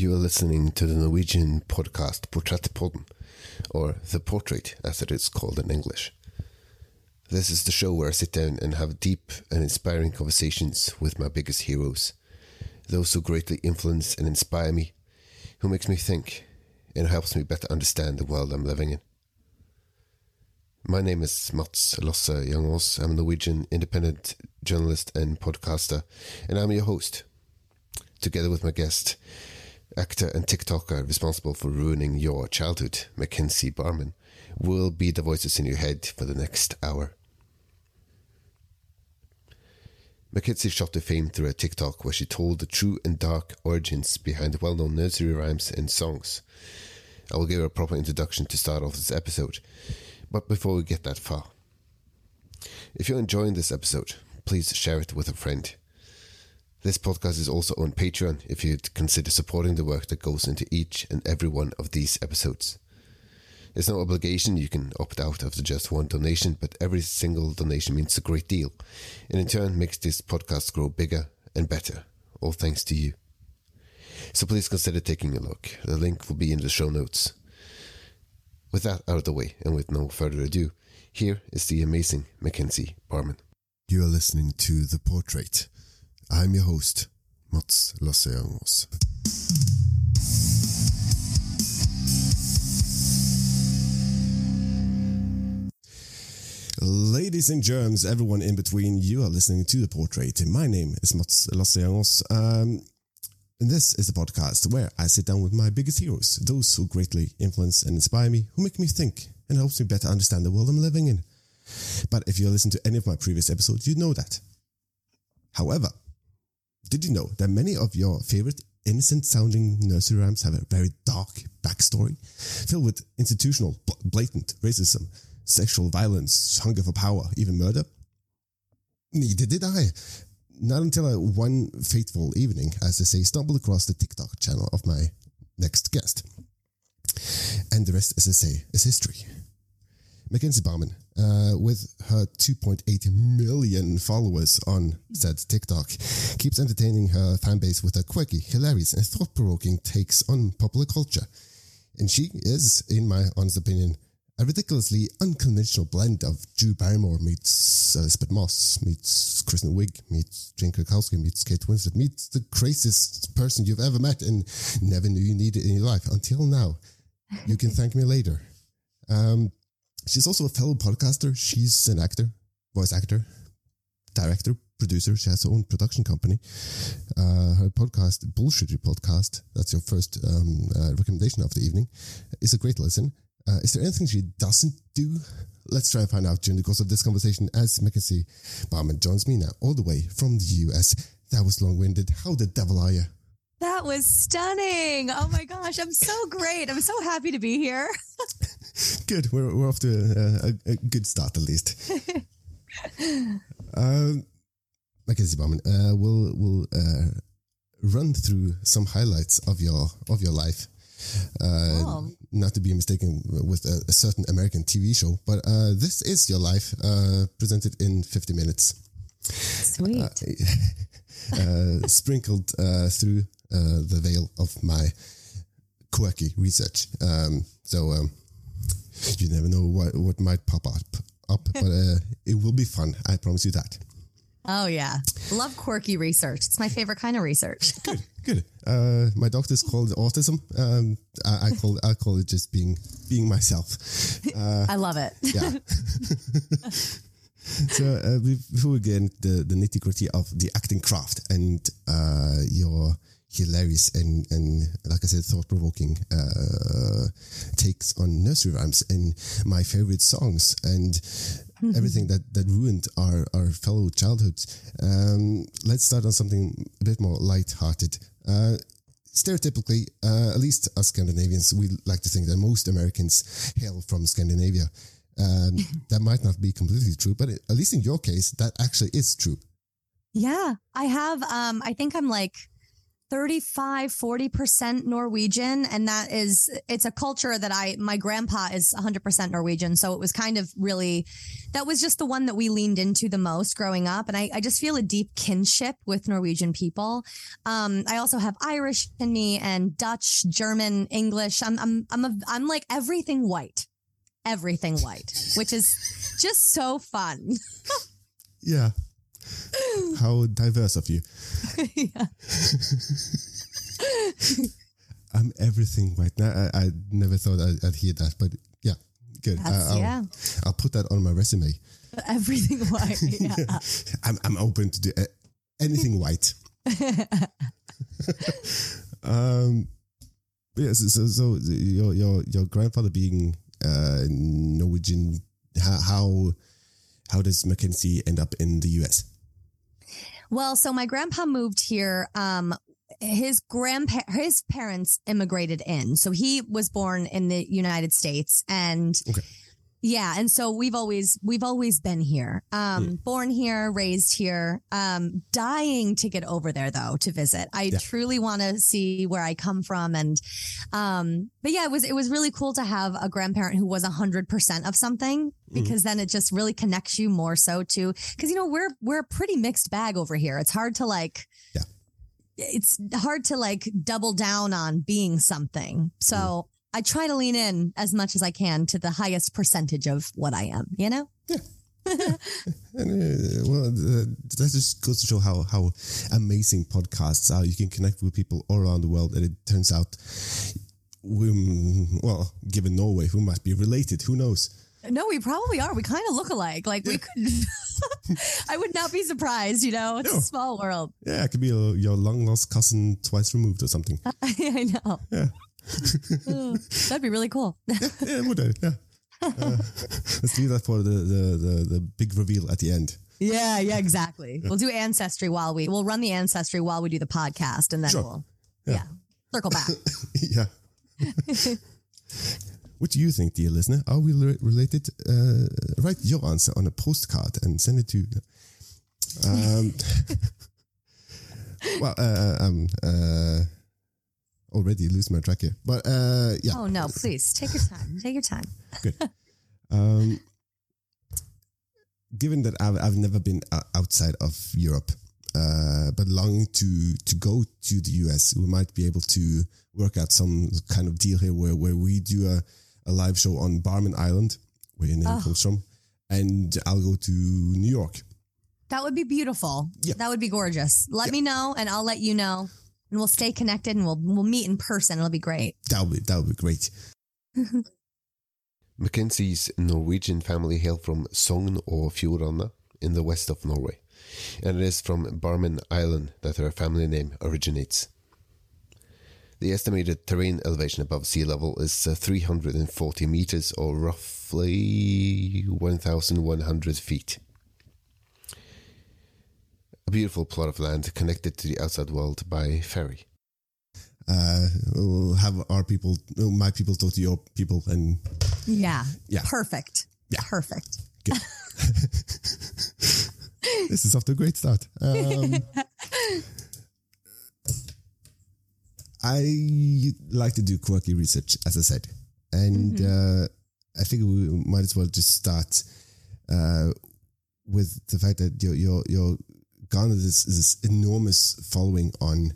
You are listening to the Norwegian podcast Portrettpodden, or The Portrait, as it is called in English. This is the show where I sit down and have deep and inspiring conversations with my biggest heroes, those who greatly influence and inspire me, who makes me think and helps me better understand the world I'm living in. My name is Mats Lasse Jangås. I'm a Norwegian independent journalist and podcaster, and I'm your host. Together with my guest, actor and TikToker responsible for ruining your childhood, Mackenzie Barmen, will be the voices in your head for the next hour. Mackenzie shot to fame through a TikTok where she told the true and dark origins behind well known nursery rhymes and songs. I will give her a proper introduction to start off this episode, but before we get that far, if you're enjoying this episode, please share it with a friend. This podcast is also on Patreon if you'd consider supporting the work that goes into each and every one of these episodes. There's no obligation, you can opt out after just one donation, but every single donation means a great deal, and in turn makes this podcast grow bigger and better, all thanks to you. So please consider taking a look. The link will be in the show notes. With that out of the way, and with no further ado, here is the amazing Mackenzie Barmen. You are listening to The Portrait. I'm your host, Mats Lasse. Ladies and germs, everyone in between, you are listening to The Portrait. My name is Mats Lasse. Um, and this is the podcast where I sit down with my biggest heroes, those who greatly influence and inspire me, who make me think and helps me better understand the world I'm living in. But if you listen to any of my previous episodes, you know that. However, did you know that many of your favorite innocent sounding nursery rhymes have a very dark backstory filled with institutional, blatant racism, sexual violence, hunger for power, even murder? Neither did I. Not until I, one fateful evening, as they say, stumbled across the TikTok channel of my next guest. And the rest, as I say, is history. Mackenzie Barmen, uh, with her 2.8 million followers on said TikTok, keeps entertaining her fan base with her quirky, hilarious, and thought provoking takes on popular culture. And she is, in my honest opinion, a ridiculously unconventional blend of Drew Barrymore meets Elisabeth Moss, meets Kristen Wiig, meets Jane Krakowski, meets Kate Winslet, meets the craziest person you've ever met and never knew you needed in your life until now. You can thank me later. Um, She's also a fellow podcaster. She's an actor, voice actor, director, producer. She has her own production company. Uh, her podcast, Bullshittery Podcast, that's your first um, uh, recommendation of the evening, is a great listen. Uh, is there anything she doesn't do? Let's try and find out during the course of this conversation as Mackenzie Barmen joins me now, all the way from the US. That was long winded. How the devil are you? That was stunning. Oh my gosh, I'm so great. I'm so happy to be here. good. We're, we're off to a, a, a good start at least. um, Mackenzie Barmen, uh, we'll we'll uh, run through some highlights of your of your life. Uh. Not to be mistaken with a, a, certain American TV show, but uh, this is your life uh, presented in 50 minutes. Sweet. Uh, sprinkled through the veil of my quirky research. Um, so um, you never know what, what might pop up, up but uh, it will be fun. I promise you that. Oh yeah, love quirky research. It's my favorite kind of research. good, good. Uh, my doctors call it autism. Um, I, I, call I call it just being being myself. Uh, I love it. Yeah. so uh, before we get into the, the nitty gritty of the acting craft and uh, your hilarious and, and like I said, thought provoking uh, takes on nursery rhymes and my favorite songs and mm-hmm. everything that, that ruined our, our fellow childhoods. Um, let's start on something a bit more light-hearted. Uh, stereotypically, uh, at least us Scandinavians, we like to think that most Americans hail from Scandinavia. Um, that might not be completely true, but at least in your case, that actually is true. Yeah, I have. Um, I think I'm like 35 40% norwegian and that is it's a culture that i my grandpa is 100% norwegian. So it was kind of really that was just the one that we leaned into the most growing up. And i, I just feel a deep kinship with norwegian people. Um, i also have irish in me and dutch german english. I'm i'm i'm, a, I'm like everything white everything white which is just so fun. Yeah. How diverse of you. yeah. I'm everything right now. I, I never thought I'd, I'd hear that, but yeah, good. That's- I'll, yeah. I'll put that on my resume. everything white yeah I'm, I'm open to do uh, anything white. um, so, so, so your your your grandfather being uh, Norwegian, how, how how does Mackenzie end up in the US? Well, so my grandpa moved here. Um, his grandpa, his parents immigrated in, so he was born in the United States, and Okay. Yeah, and so we've always we've always been here. Um, born here, raised here. Um, dying to get over there though to visit. I Yeah. truly want to see where I come from, and um, but yeah, it was it was really cool to have a grandparent who was a hundred percent of something because then it just really connects you more so to because you know we're we're a pretty mixed bag over here. It's hard to like Yeah. It's hard to like double down on being something. So I try to lean in as much as I can to the highest percentage of what I am, you know? And, uh, well, uh, that just goes to show how how amazing podcasts are. You can connect with people all around the world, and it turns out, we well, given Norway, we might be related. Who knows? No, we probably are. We kind of look alike. Like we could I would not be surprised, you know? It's No. a small world. Yeah, it could be your, your long lost cousin twice removed or something. I know. Yeah. Oh, that'd be really cool. yeah, would I? Yeah. Uh, let's leave that for the, the, the, the big reveal at the end. Yeah, yeah, exactly. We'll do ancestry while we we'll run the ancestry while we do the podcast, and then Sure. we'll Yeah. yeah. circle back. yeah. what do you think, dear listener? Are we related? Uh, write your answer on a postcard and send it to. Um, well, uh, um, uh, already lose my track here, but uh, yeah. oh no, please take your time. Take your time. Good. Um, given that I've, I've never been outside of Europe, uh, but longing to to go to the US, we might be able to work out some kind of deal here where, where we do a, a live show on Barmen Island, where your name Oh. comes from, and I'll go to New York. That would be beautiful. Yeah. That would be gorgeous. Let me know, and I'll let you know, and we'll stay connected, and we'll we'll meet in person. It'll be great. That would be, that would be great. Mackenzie's Norwegian family hail from Sogn og Fjordane in the west of Norway, and it is from Barmen Island that her family name originates. The estimated terrain elevation above sea level is uh, 340 meters or roughly 1,100 feet. A beautiful plot of land connected to the outside world by ferry. Uh, we'll have our people, my people, talk to your people, and Yeah. Yeah. Perfect. Yeah. Perfect. this is off to a great start. Um, I like to do quirky research, as I said, and uh, I think we might as well just start uh, with the fact that you're you're, you're garnered this, this enormous following on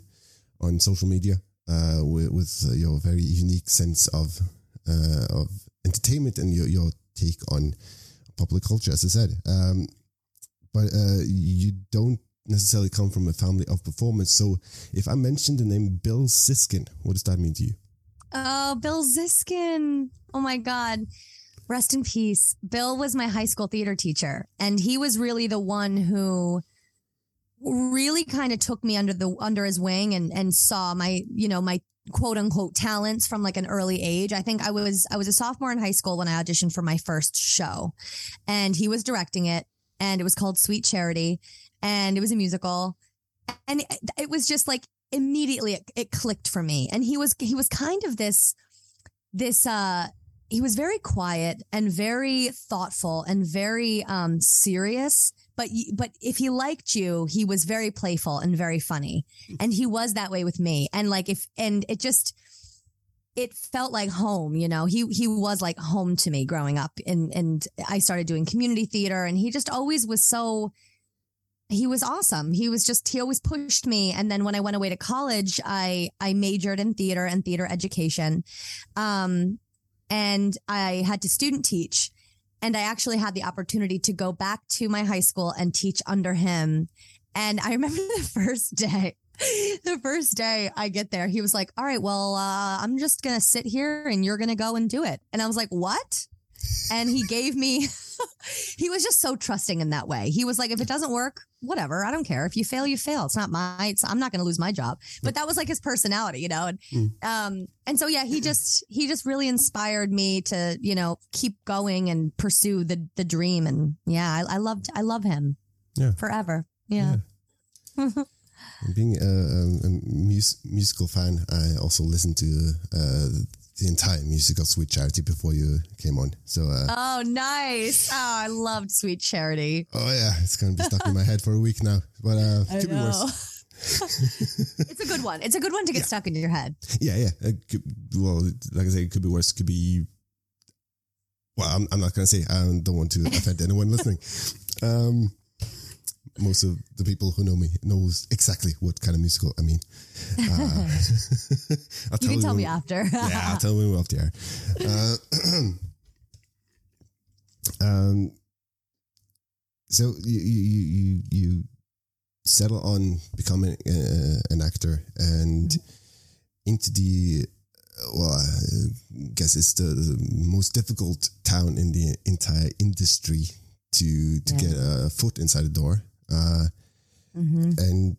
on social media uh, with, with your very unique sense of uh, of entertainment and your your take on popular culture, as I said. Um, but uh, you don't necessarily come from a family of performers. So if I mention the name Bill Siskin, what does that mean to you? Oh, Bill Siskin. Oh my God. Rest in peace. Bill was my high school theater teacher, and he was really the one who really kind of took me under the under his wing and and saw my you know my quote unquote talents from like an early age. I think I was I was a sophomore in high school when I auditioned for my first show, and he was directing it, and it was called Sweet Charity, and it was a musical, and it, it was just like immediately it, it clicked for me, and he was he was kind of this this uh he was very quiet and very thoughtful and very um serious but but if he liked you, he was very playful and very funny, and he was that way with me. And like if and it just it felt like home, you know. He he was like home to me growing up, and and I started doing community theater, and he just always was so. He was awesome. He was just he always pushed me. And then when I went away to college, I I majored in theater and theater education, um, and I had to student teach. And I actually had the opportunity to go back to my high school and teach under him. And I remember the first day, the first day I get there, he was like, All right, well, uh, I'm just going to sit here and you're going to go and do it. And I was like, What? And he gave me, he was just so trusting in that way. He was like, If it doesn't work, whatever, I don't care. If you fail, you fail. It's not my, it's, I'm not going to lose my job. But that was like his personality, you know? And, um, and so, yeah, he just, he just really inspired me to, you know, keep going and pursue the, the dream. And yeah, I, I loved, I love him Yeah. forever. Yeah. Being a, a, a mus- musical fan, I also listen to uh, the entire music of Sweet Charity before you came on. So, uh, Oh, nice. Oh, I loved Sweet Charity. oh yeah, it's gonna be stuck in my head for a week now. But uh, I could be worse. it's a good one. It's a good one to get stuck in your head. Yeah, yeah. Could, well, like I say, it could be worse. It could be. Well, I'm, I'm not gonna say. I don't want to offend anyone listening. Um, most of the people who know me knows exactly what kind of musical I mean. Uh, I'll You can tell when- me after. yeah, I'll tell you when we're off the air. Uh, um, so you you you you settle on becoming uh, an actor and into the well, I guess it's the, the most difficult town in the entire industry to to Yeah. get a foot inside the door. Uh, hmm and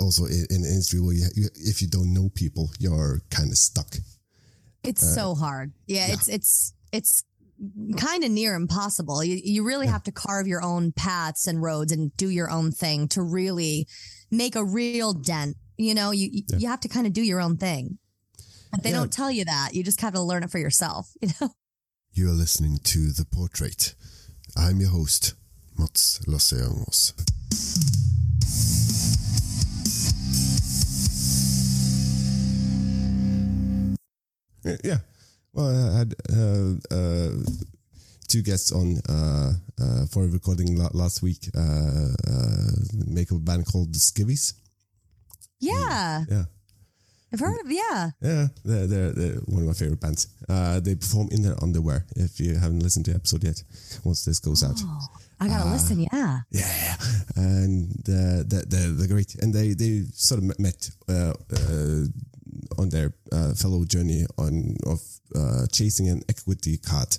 also in, in an industry where you, you, if you don't know people, you're kind of stuck. It's Uh, so hard. Yeah, yeah. it's it's it's kind of near impossible. You you really have to carve your own paths and roads and do your own thing to really make a real dent. You know, you you- Yeah. you have to kind of do your own thing. But they Yeah. don't tell you that. You just have to learn it for yourself. You know. You are listening to The Portrait. I'm your host, Mats Lasse Jangås. Yeah. Well, I had uh, uh, two guests on uh, uh, for a recording la- last week. Uh, uh, make a band called the Skivvies. Yeah, Yeah. I've heard of. Yeah. Yeah, they're, they're, they're one of my favorite bands. Uh, they perform in their underwear. If you haven't listened to the episode yet, once this goes out, Oh, I gotta Ah. listen. Yeah. yeah, and uh, they're, they're, they're great. And they they sort of met uh, uh, on their uh, fellow journey on of uh, chasing an equity card.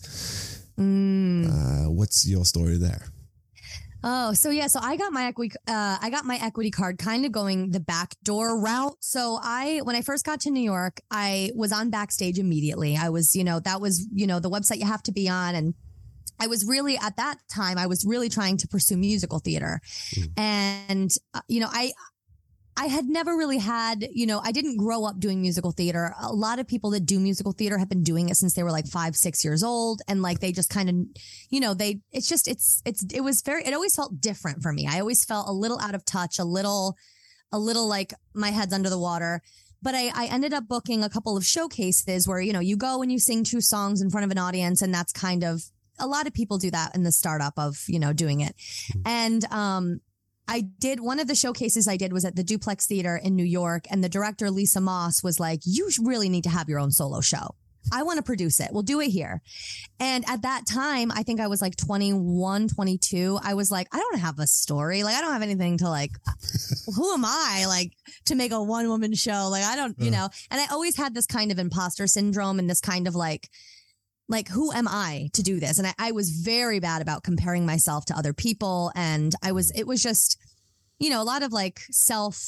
Mm. Uh, what's your story there? Oh, so yeah, so I got my equity, uh, I got my equity card kind of going the back door route. So I, when I first got to New York, I was on backstage immediately. I was, you know, that was, you know, the website you have to be on. And I was really at that time, I was really trying to pursue musical theater. And, uh, you know, I, I had never really had, you know, I didn't grow up doing musical theater. A lot of people that do musical theater have been doing it since they were like five, six years old. And like they just kind of, you know, they, it's just, it's, it's, it was very, it always felt different for me. I always felt a little out of touch, a little, a little like my head's under the water. But I, I ended up booking a couple of showcases where, you know, you go and you sing two songs in front of an audience. And that's kind of, a lot of people do that in the startup of, you know, doing it. And, um, I did one of the showcases I did was at the Duplex Theater in New York, and the director Lisa Moss was like, "You really need to have your own solo show. I want to produce it. We'll do it here." And at that time, I think I was like 21, 22. I was like, I don't have a story. Like, I don't have anything to like, who am I like to make a one woman show? Like, I don't, you Uh. know, and I always had this kind of imposter syndrome and this kind of like, like who am i to do this? And I, I was very bad about comparing myself to other people. And i was it was just you know a lot of like self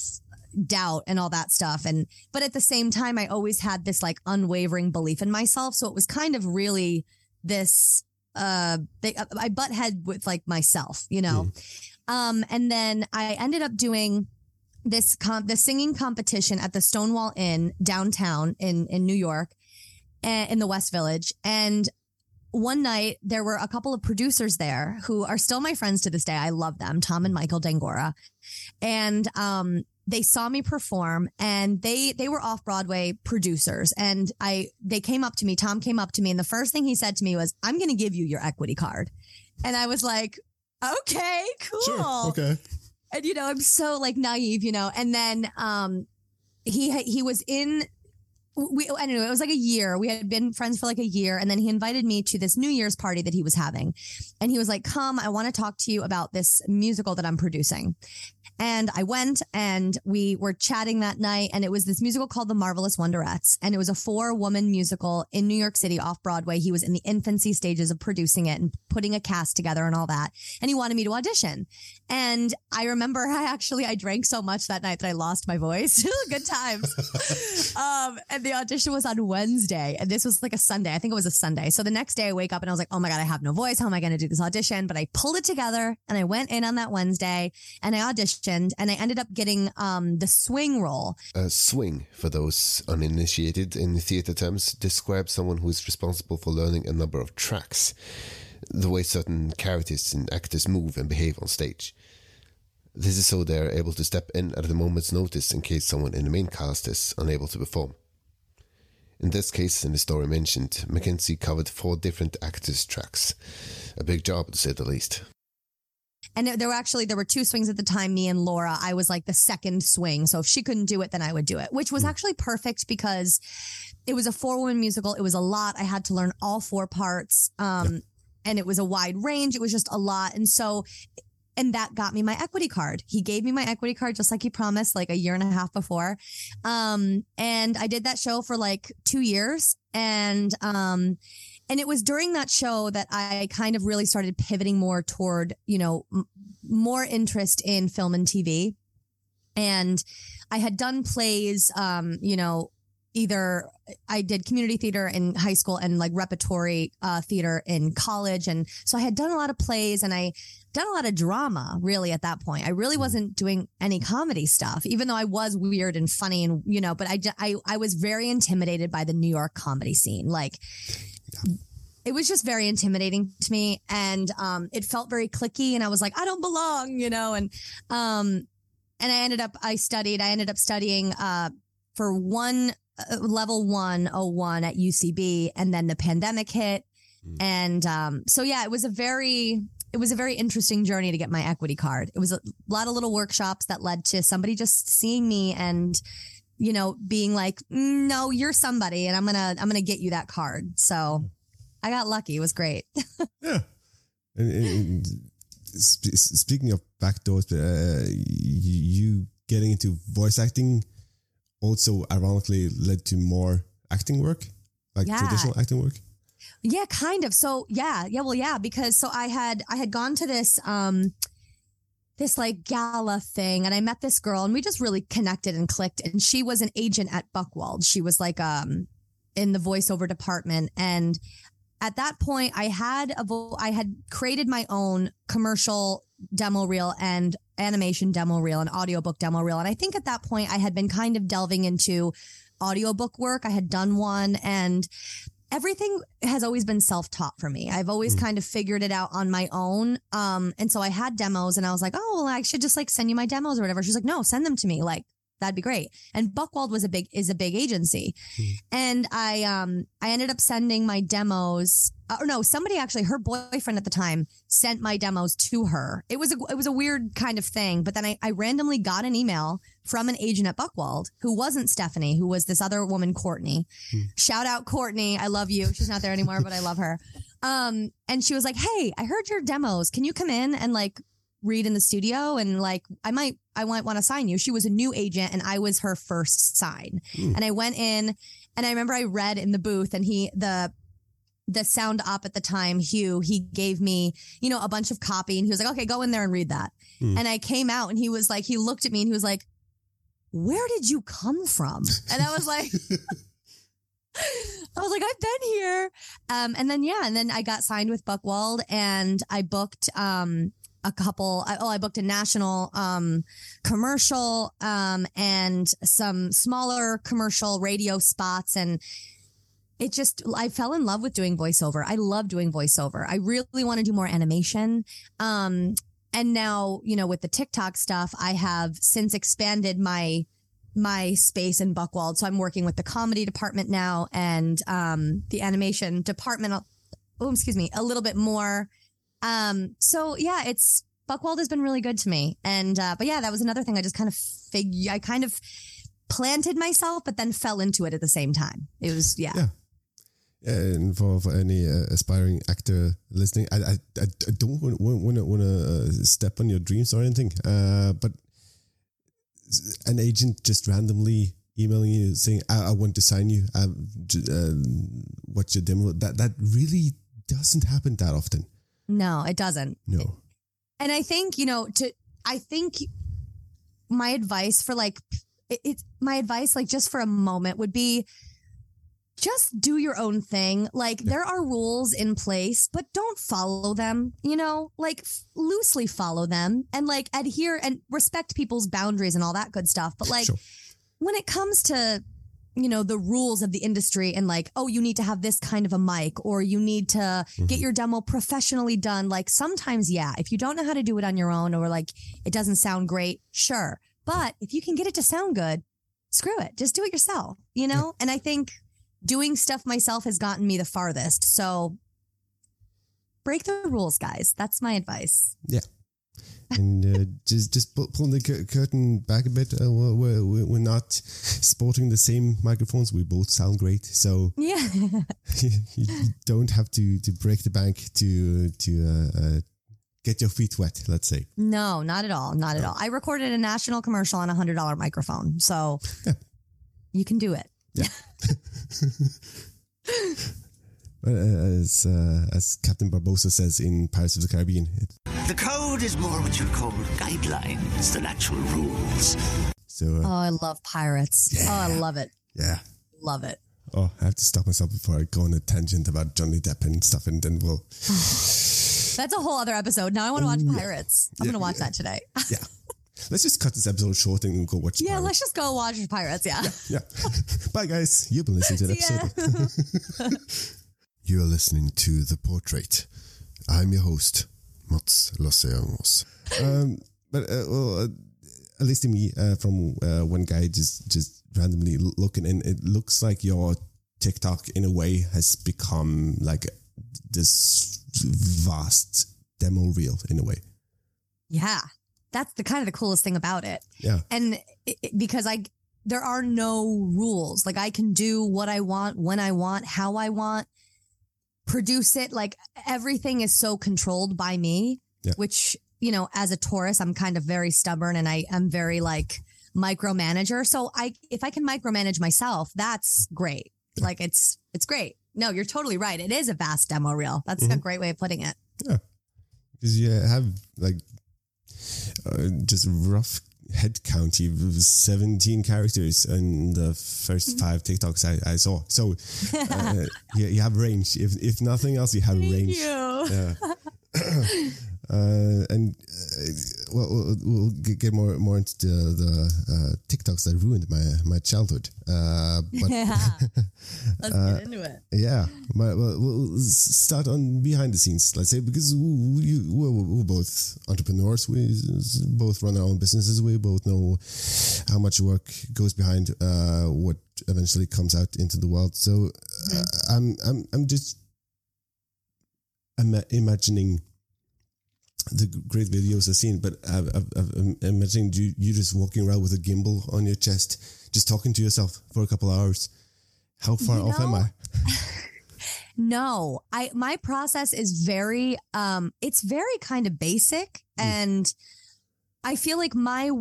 doubt and all that stuff. And but at the same time i always had this like unwavering belief in myself. So it was kind of really this uh they, i butt head with like myself you know? Um and then i ended up doing this com- the singing competition at the stonewall inn downtown in in new york in the West Village. And one night there were a couple of producers there who are still my friends to this day. I love them, Tom and Michael Dangora. And um, they saw me perform and they they were off Broadway producers and I they came up to me Tom came up to me and the first thing he said to me was I'm going to give you your equity card and I was like okay cool Sure. Okay. and you know I'm so like naive you know and then um he he was in we I don't know it was like a year. We had been friends for like a year and then he invited me to this New Year's party that he was having. And he was like come I want to talk to you about this musical that I'm producing and I went and we were chatting that night and it was this musical called The Marvelous Wonderettes and it was a four woman musical in New York City off Broadway he was in the infancy stages of producing it and putting a cast together and all that and he wanted me to audition and I remember I actually I drank so much that night that I lost my voice good times um, and the audition was on Wednesday, and this was like a Sunday. I think it was a Sunday. So the next day, I wake up and I was like, "Oh my god, I have no voice. How am I going to do this audition?" But I pulled it together, and I went in on that Wednesday, and I auditioned, and I ended up getting um, the swing role. A swing, for those uninitiated in theatre terms, describes someone who is responsible for learning a number of tracks, the way certain characters and actors move and behave on stage. This is so they are able to step in at a moment's notice in case someone in the main cast is unable to perform. In this case, in the story mentioned, Mackenzie covered four different actors' tracks. A big job, to say the least. And there were actually there were two swings at the time. Me and Laura, I was like the second swing. So if she couldn't do it, then I would do it, which was actually perfect because it was a four woman musical. It was a lot. I had to learn all four parts, um, and it was a wide range. It was just a lot, and so. And that got me my equity card. He gave me my equity card just like he promised, like a year and a half before. Um, and I did that show for like two years. And um, and it was during that show that I kind of really started pivoting more toward, you know, m- more interest in film and TV. And I had done plays, um, you know, either I did community theater in high school and like repertory uh, theater in college. And so I had done a lot of plays and I done a lot of drama really at that point. I really wasn't doing any comedy stuff, even though I was weird and funny and, you know, but I, I, I was very intimidated by the New York comedy scene. Like, it was just very intimidating to me and um it felt very clicky and I was like I don't belong you know and um and I ended up I studied I ended up studying uh for one uh, level 101 at UCB and then the pandemic hit and um so yeah it was a very it was a very interesting journey to get my equity card. It was a lot of little workshops that led to somebody just seeing me and you know being like "Mm, no you're somebody and I'm going to I'm going to get you that card so I got lucky. It was great. Yeah. And, and- sp- speaking of backdoors, uh, you getting into voice acting also ironically led to more acting work, like Yeah. traditional acting work. yeah, kind of. So yeah, yeah, well, yeah, because so I had I had gone to this um this like gala thing and I met this girl and we just really connected and clicked and she was an agent at Buchwald. She was like um in the voiceover department and at that point I had a vo- I had created my own commercial demo reel and animation demo reel and audiobook demo reel and I think at that point I had been kind of delving into audiobook work. I had done one and everything has always been self-taught for me. I've always kind of figured it out on my own. Um, and so I had demos and I was like, oh, well, I should just like send you my demos or whatever. She's like, no, send them to me. Like, that'd be great. And Buchwald was a big, is a big agency. And I, um, I ended up sending my demos, uh, or no, somebody actually, her boyfriend at the time sent my demos to her. It was a, it was a weird kind of thing. But then I, I randomly got an email from an agent at Buchwald who wasn't Stephanie, who was this other woman, Courtney. Shout out Courtney. I love you. She's not there anymore, but I love her. Um, and she was like, Hey, I heard your demos. Can you come in and like read in the studio? And like, I might, I might want to sign you. She was a new agent and I was her first sign. And I went in and I remember I read in the booth and he, the, the sound op at the time, Hugh, he gave me, you know, a bunch of copy and he was like, okay, go in there and read that. Hmm. And I came out and he was like, he looked at me and he was like, where did you come from? And I was like, I was like, I've been here. Um, and then, yeah, and then I got signed with Buchwald and I booked, um, a couple, I, oh, I booked a national, um, commercial, um, and some smaller commercial radio spots. And it just I fell in love with doing voiceover. I love doing voiceover. I really want to do more animation. Um and now, you know, with the TikTok stuff, I have since expanded my my space in Buchwald. So I'm working with the comedy department now and um the animation department oh excuse me, a little bit more. Um so yeah, it's Buchwald has been really good to me. And uh but yeah, that was another thing I just kind of fig I kind of planted myself but then fell into it at the same time. It was yeah. Yeah. And for, for any uh, aspiring actor listening, I I, I don't want to want to step on your dreams or anything, uh, but an agent just randomly emailing you saying, "I, I want to sign you. I, uh, what's your demo?" That that really doesn't happen that often. No, it doesn't. No. And I think you know to I think my advice for like it, it's my advice like just for a moment would be just do your own thing. Like yeah. there are rules in place, but don't follow them, you know, like f- loosely follow them and like adhere and respect people's boundaries and all that good stuff. But like sure. when it comes to, you know, the rules of the industry and like, oh, you need to have this kind of a mic or you need to mm-hmm. get your demo professionally done. Like sometimes, yeah, if you don't know how to do it on your own or like it doesn't sound great, sure. But if you can get it to sound good, screw it. Just do it yourself, you know? And I think doing stuff myself has gotten me the farthest. So break the rules, guys. That's my advice. Yeah. And uh, just just pulling the curtain back a bit. Uh, we're, we're, we're not sporting the same microphones. We both sound great, so yeah, you, don't have to to break the bank to to uh, uh, get your feet wet. Let's say no, not at all, not at all. I recorded a national commercial on a hundred dollar microphone, so yeah. you can do it. Yeah. as uh, as Captain Barbossa says in Pirates of the Caribbean, the code is more what you'd call guidelines than actual rules. So, uh, oh, I love pirates. Yeah. Oh, I love it. Yeah, love it. Oh, I have to stop myself before I go on a tangent about Johnny Depp and stuff, and then we'll. That's a whole other episode. Now I want to watch Pirates. I'm yeah, going to watch yeah. that today. yeah. Let's just cut this episode short and go watch. Yeah, Pirates. let's just go watch Pirates. Yeah. Yeah. yeah. Bye, guys. You've been listening to the episode. you are listening to The Portrait. I'm your host, Mats Lasse Jangås. um, but, uh, well, uh, at least to me, uh, from uh, one guy just, just randomly looking, and it looks like your TikTok, in a way, has become like this vast demo reel, in a way. Yeah that's the kind of the coolest thing about it. Yeah. And it, because I, there are no rules. Like I can do what I want, when I want, how I want, produce it. Like everything is so controlled by me, yeah. which, you know, as a Taurus, I'm kind of very stubborn and I am very like micromanager. So I, if I can micromanage myself, that's great. Yeah. Like it's, it's great. No, you're totally right. It is a vast demo reel. That's mm-hmm. a great way of putting it. Yeah. Because you have like uh, just rough head count, you 17 characters in the first mm-hmm. five TikToks I, I saw. So uh, you, you, have range. If, if nothing else, you have Thank range. Yeah. Uh, and uh, well, we'll, we'll, get more more into the, the uh, TikToks that ruined my my childhood. Uh, but yeah, let's uh, get into it. Yeah, but, well, we'll start on behind the scenes. Let's say because we, we're, we're both entrepreneurs. We both run our own businesses. We both know how much work goes behind uh, what eventually comes out into the world. So mm-hmm. I'm I'm I'm just I'm imagining the great videos I've seen, but I've, I've, I've imagined you you just walking around with a gimbal on your chest, just talking to yourself for a couple hours. How far you off am I? no, I my process is very um it's very kind of basic mm. and I feel like my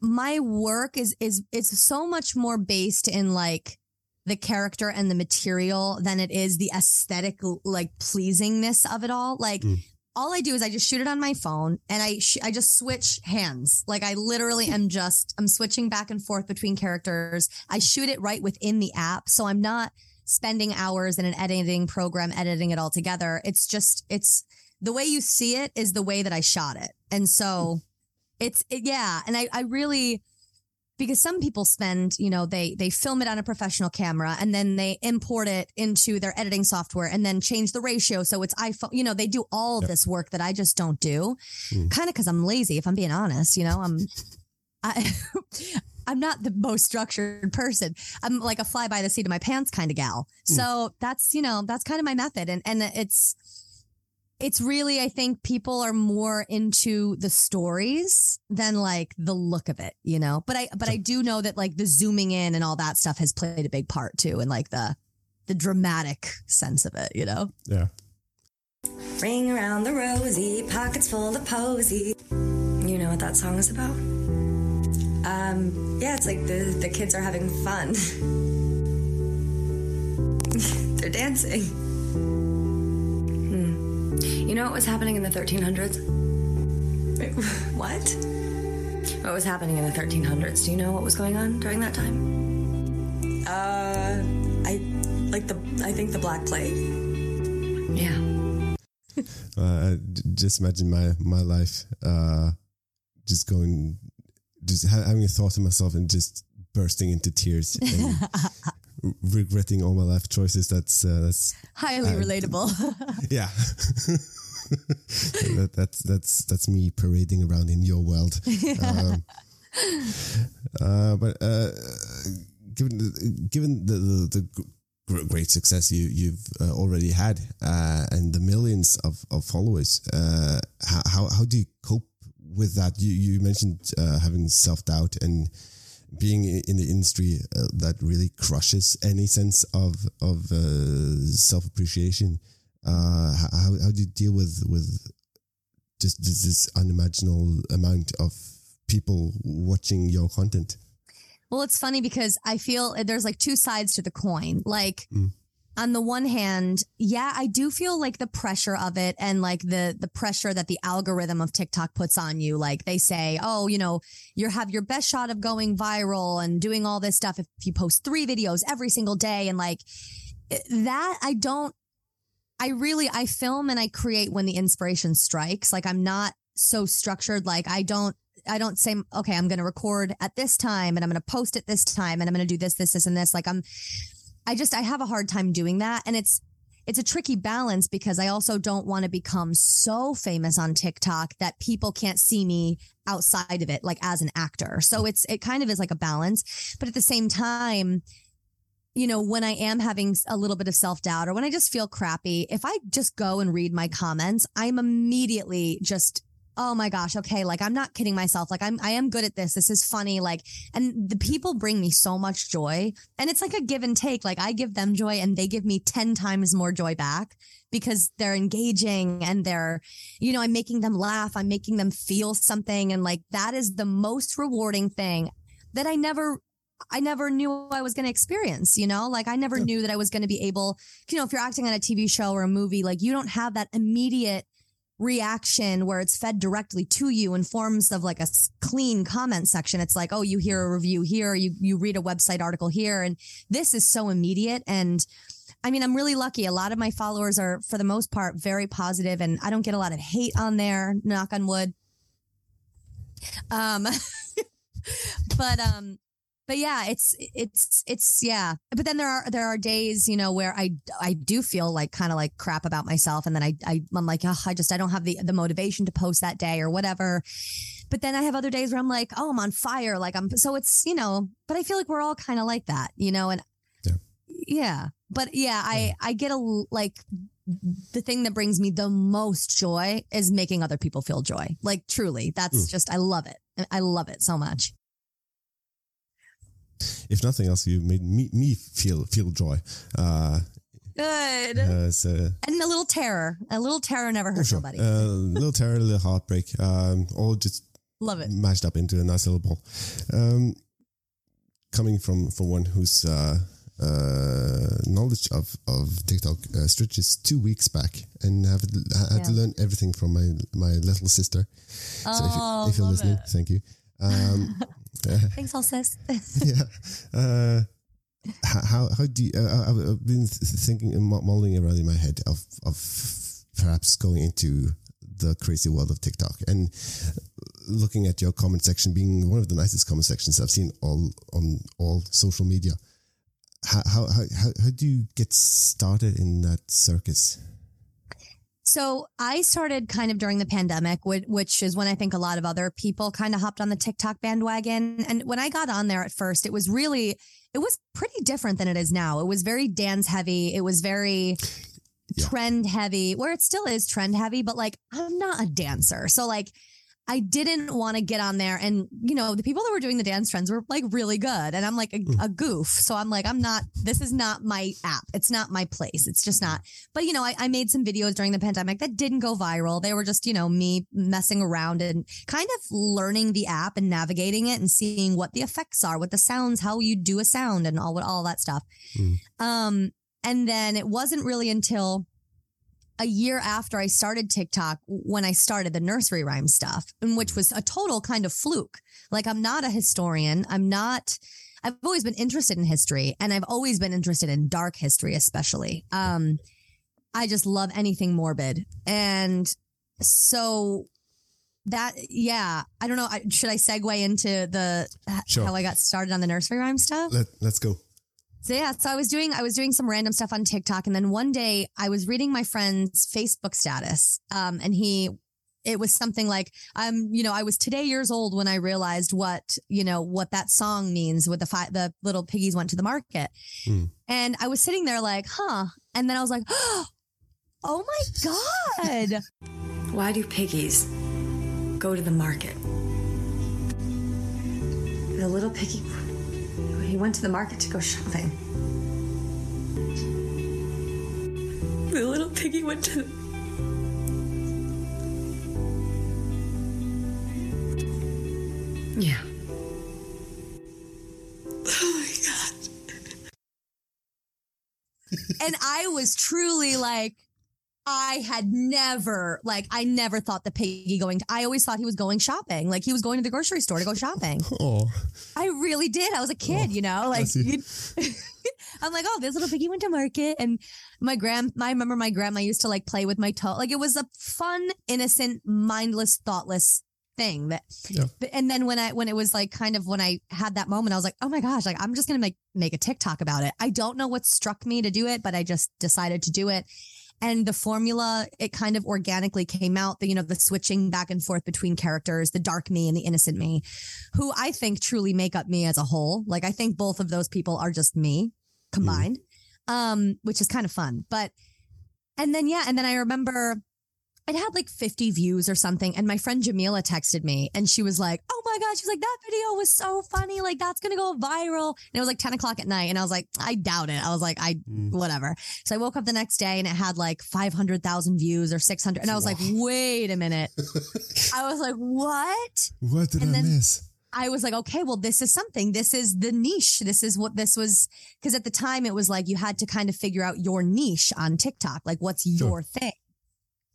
my work is is is so much more based in like the character and the material than it is the aesthetic like pleasingness of it all. Like mm all I do is I just shoot it on my phone and I sh- I just switch hands. Like I literally am just I'm switching back and forth between characters. I shoot it right within the app, so I'm not spending hours in an editing program editing it all together. It's just it's the way you see it is the way that I shot it. And so hmm. it's it, yeah, and I I really because some people spend, you know, they they film it on a professional camera and then they import it into their editing software and then change the ratio so it's iPhone. You know, they do all of this work that I just don't do, hmm. kind of because I'm lazy. If I'm being honest, you know, I'm. I, I'm not the most structured person. I'm like a fly by the seat of my pants kind of gal. Hmm. So that's, you know, that's kind of my method. And, and it's, it's really, I think people are more into the stories than like the look of it, you know, but I, but I do know that like the zooming in and all that stuff has played a big part too. And like the, the dramatic sense of it, you know? Yeah. Ring around the rosy, pockets full of posy. You know what that song is about? Um, yeah, it's like the, the kids are having fun. They're dancing. You know what was happening in the 1300s? Wait, what? What was happening in the 1300s? Do you know what was going on during that time? Uh, I like the I think the Black Plague. Yeah. Uh, just imagine my my life, uh, just going, just having a thought to myself and just bursting into tears and r- regretting all my life choices. That's uh, that's Highly Uh, relatable. yeah. that, that's that's that's me parading around in your world. Um, uh, but uh, given the, given the the, the great success you you've uh, already had uh, and the millions of, of followers, uh, how, how do you cope with that? You you mentioned uh, having self doubt and being in the industry uh, that really crushes any sense of of uh, self appreciation. Uh, how how do you deal with with just this, this unimaginable amount of people watching your content? Well, it's funny because I feel there's like two sides to the coin. Like Mm. On the one hand, yeah, I do feel like the pressure of it and like the the pressure that the algorithm of TikTok puts on you. Like they say, "Oh, you know, you have your best shot of going viral and doing all this stuff if you post 3 videos every single day." And like eh, that I don't I really I film and I create when the inspiration strikes. Like I'm not so structured like I don't I don't say okay, I'm going to record at this time and I'm going to post at this time and I'm going to do this this this and this like I'm I just I have a hard time doing that and it's it's a tricky balance because I also don't want to become so famous on TikTok that people can't see me outside of it like as an actor. So it's it kind of is like a balance, but at the same time you know, when I am having a little bit of self doubt or when I just feel crappy, if I just go and read my comments, I'm immediately just, oh my gosh, okay, like I'm not kidding myself. Like I'm, I am good at this. This is funny. Like, and the people bring me so much joy. And it's like a give and take. Like I give them joy and they give me 10 times more joy back because they're engaging and they're, you know, I'm making them laugh. I'm making them feel something. And like that is the most rewarding thing that I never I never knew I was going to experience, you know? Like I never knew that I was going to be able, you know, if you're acting on a TV show or a movie, like you don't have that immediate reaction where it's fed directly to you in forms of like a clean comment section. It's like, oh, you hear a review here, you you read a website article here and this is so immediate and I mean, I'm really lucky. A lot of my followers are for the most part very positive and I don't get a lot of hate on there, knock on wood. Um but um but yeah it's it's it's yeah. But then there are there are days you know where i i do feel like kind of like crap about myself and then i, I i'm like oh, i just i don't have the the motivation to post that day or whatever. But then i have other days where i'm like oh i'm on fire like i'm so it's you know but i feel like we're all kind of like that you know and Yeah. yeah. But yeah i i get a like the thing that brings me the most joy is making other people feel joy. Like truly that's mm. just i love it. I love it so much If nothing else, you made me, me feel feel joy. Uh, good uh, so, and a little terror. A little terror never oh, hurts sure. nobody. Uh, little terror, a little heartbreak, um, all just Love it. mashed up into a nice little ball. Um, coming from from one whose uh, uh, knowledge of of TikTok uh, stretches two weeks back, and have had to learn everything from my my little sister. So if, you, Oh, if you're listening, it. thank you. Um, Thanks, all sis. yeah. Uh, how how do you, uh, I've I've been thinking and mu- mulling around in my head of of perhaps going into the crazy world of TikTok and looking at your comment section being one of the nicest comment sections I've seen all on all social media. How how how how, how do you get started in that circus? So I started kind of during the pandemic, which, is when I think a lot of other people kind of hopped on the TikTok bandwagon. And when I got on there at first, it was really, it was pretty different than it is now. It was very dance heavy. It was very Yeah. trend heavy, where it still is trend heavy, but like I'm not a dancer. So like I didn't want to get on there and you know the people that were doing the dance trends were like really good and I'm like a, a goof so I'm like I'm not this is not my app it's not my place it's just not but you know I, I made some videos during the pandemic that didn't go viral they were just you know me messing around and kind of learning the app and navigating it and seeing what the effects are what the sounds how you do a sound and all all that stuff Mm. um and then it wasn't really until a year after I started TikTok when I started the nursery rhyme stuff, and which was a total kind of fluke. Like I'm not a historian. I'm not. I've always been interested in history, and I've always been interested in dark history, especially. Um, I just love anything morbid, and so that yeah, I don't know. I, should I segue into the Sure. how I got started on the nursery rhyme stuff? Let Let's go. So yeah, so I was doing I was doing some random stuff on TikTok, and then one day I was reading my friend's Facebook status, um, and he, it was something like, um, you know, I was today years old when I realized what you know what that song means with the fi- the little piggies went to the market, Hmm. and I was sitting there like, huh, and then I was like, oh my god, Why do piggies go to the market? The little piggy, he went to the market to go shopping. The little piggy went to. the Yeah. Oh my god. and I was truly like. I had never, like, I never thought the piggy going to, I always thought he was going shopping. Like, he was going to the grocery store to go shopping. Oh, I really did. I was a kid, oh, you know, like bless you. you- I'm like, oh, this little piggy went to market, and my grand. I remember my grandma used to like play with my toe. Like it was a fun, innocent, mindless, thoughtless thing. That, Yeah. and then when I when it was like kind of when I had that moment, I was like, oh my gosh, like I'm just gonna make make a TikTok about it. I don't know what struck me to do it, but I just decided to do it. And the formula, it kind of organically came out. The you know the switching back and forth between characters, the dark me and the innocent me who I think truly make up me as a whole. Like I think both of those people are just me combined, um, which is kind of fun. But and then yeah, and then I remember it had like 50 views or something, and my friend Jamila texted me, and she was like, "Oh my god!" She's like, "That video was so funny. Like that's gonna go viral." And it was like 10 o'clock at night, and I was like, "I doubt it." I was like, "I mm. whatever." So I woke up the next day, and it had like 500,000 views or 600, and I was like, "Wait a minute." I was like, "What?" what did And I miss? I was like, okay, well, this is something. This is the niche. This is what this was. Cause at the time it was like you had to kind of figure out your niche on TikTok. Like, what's your thing?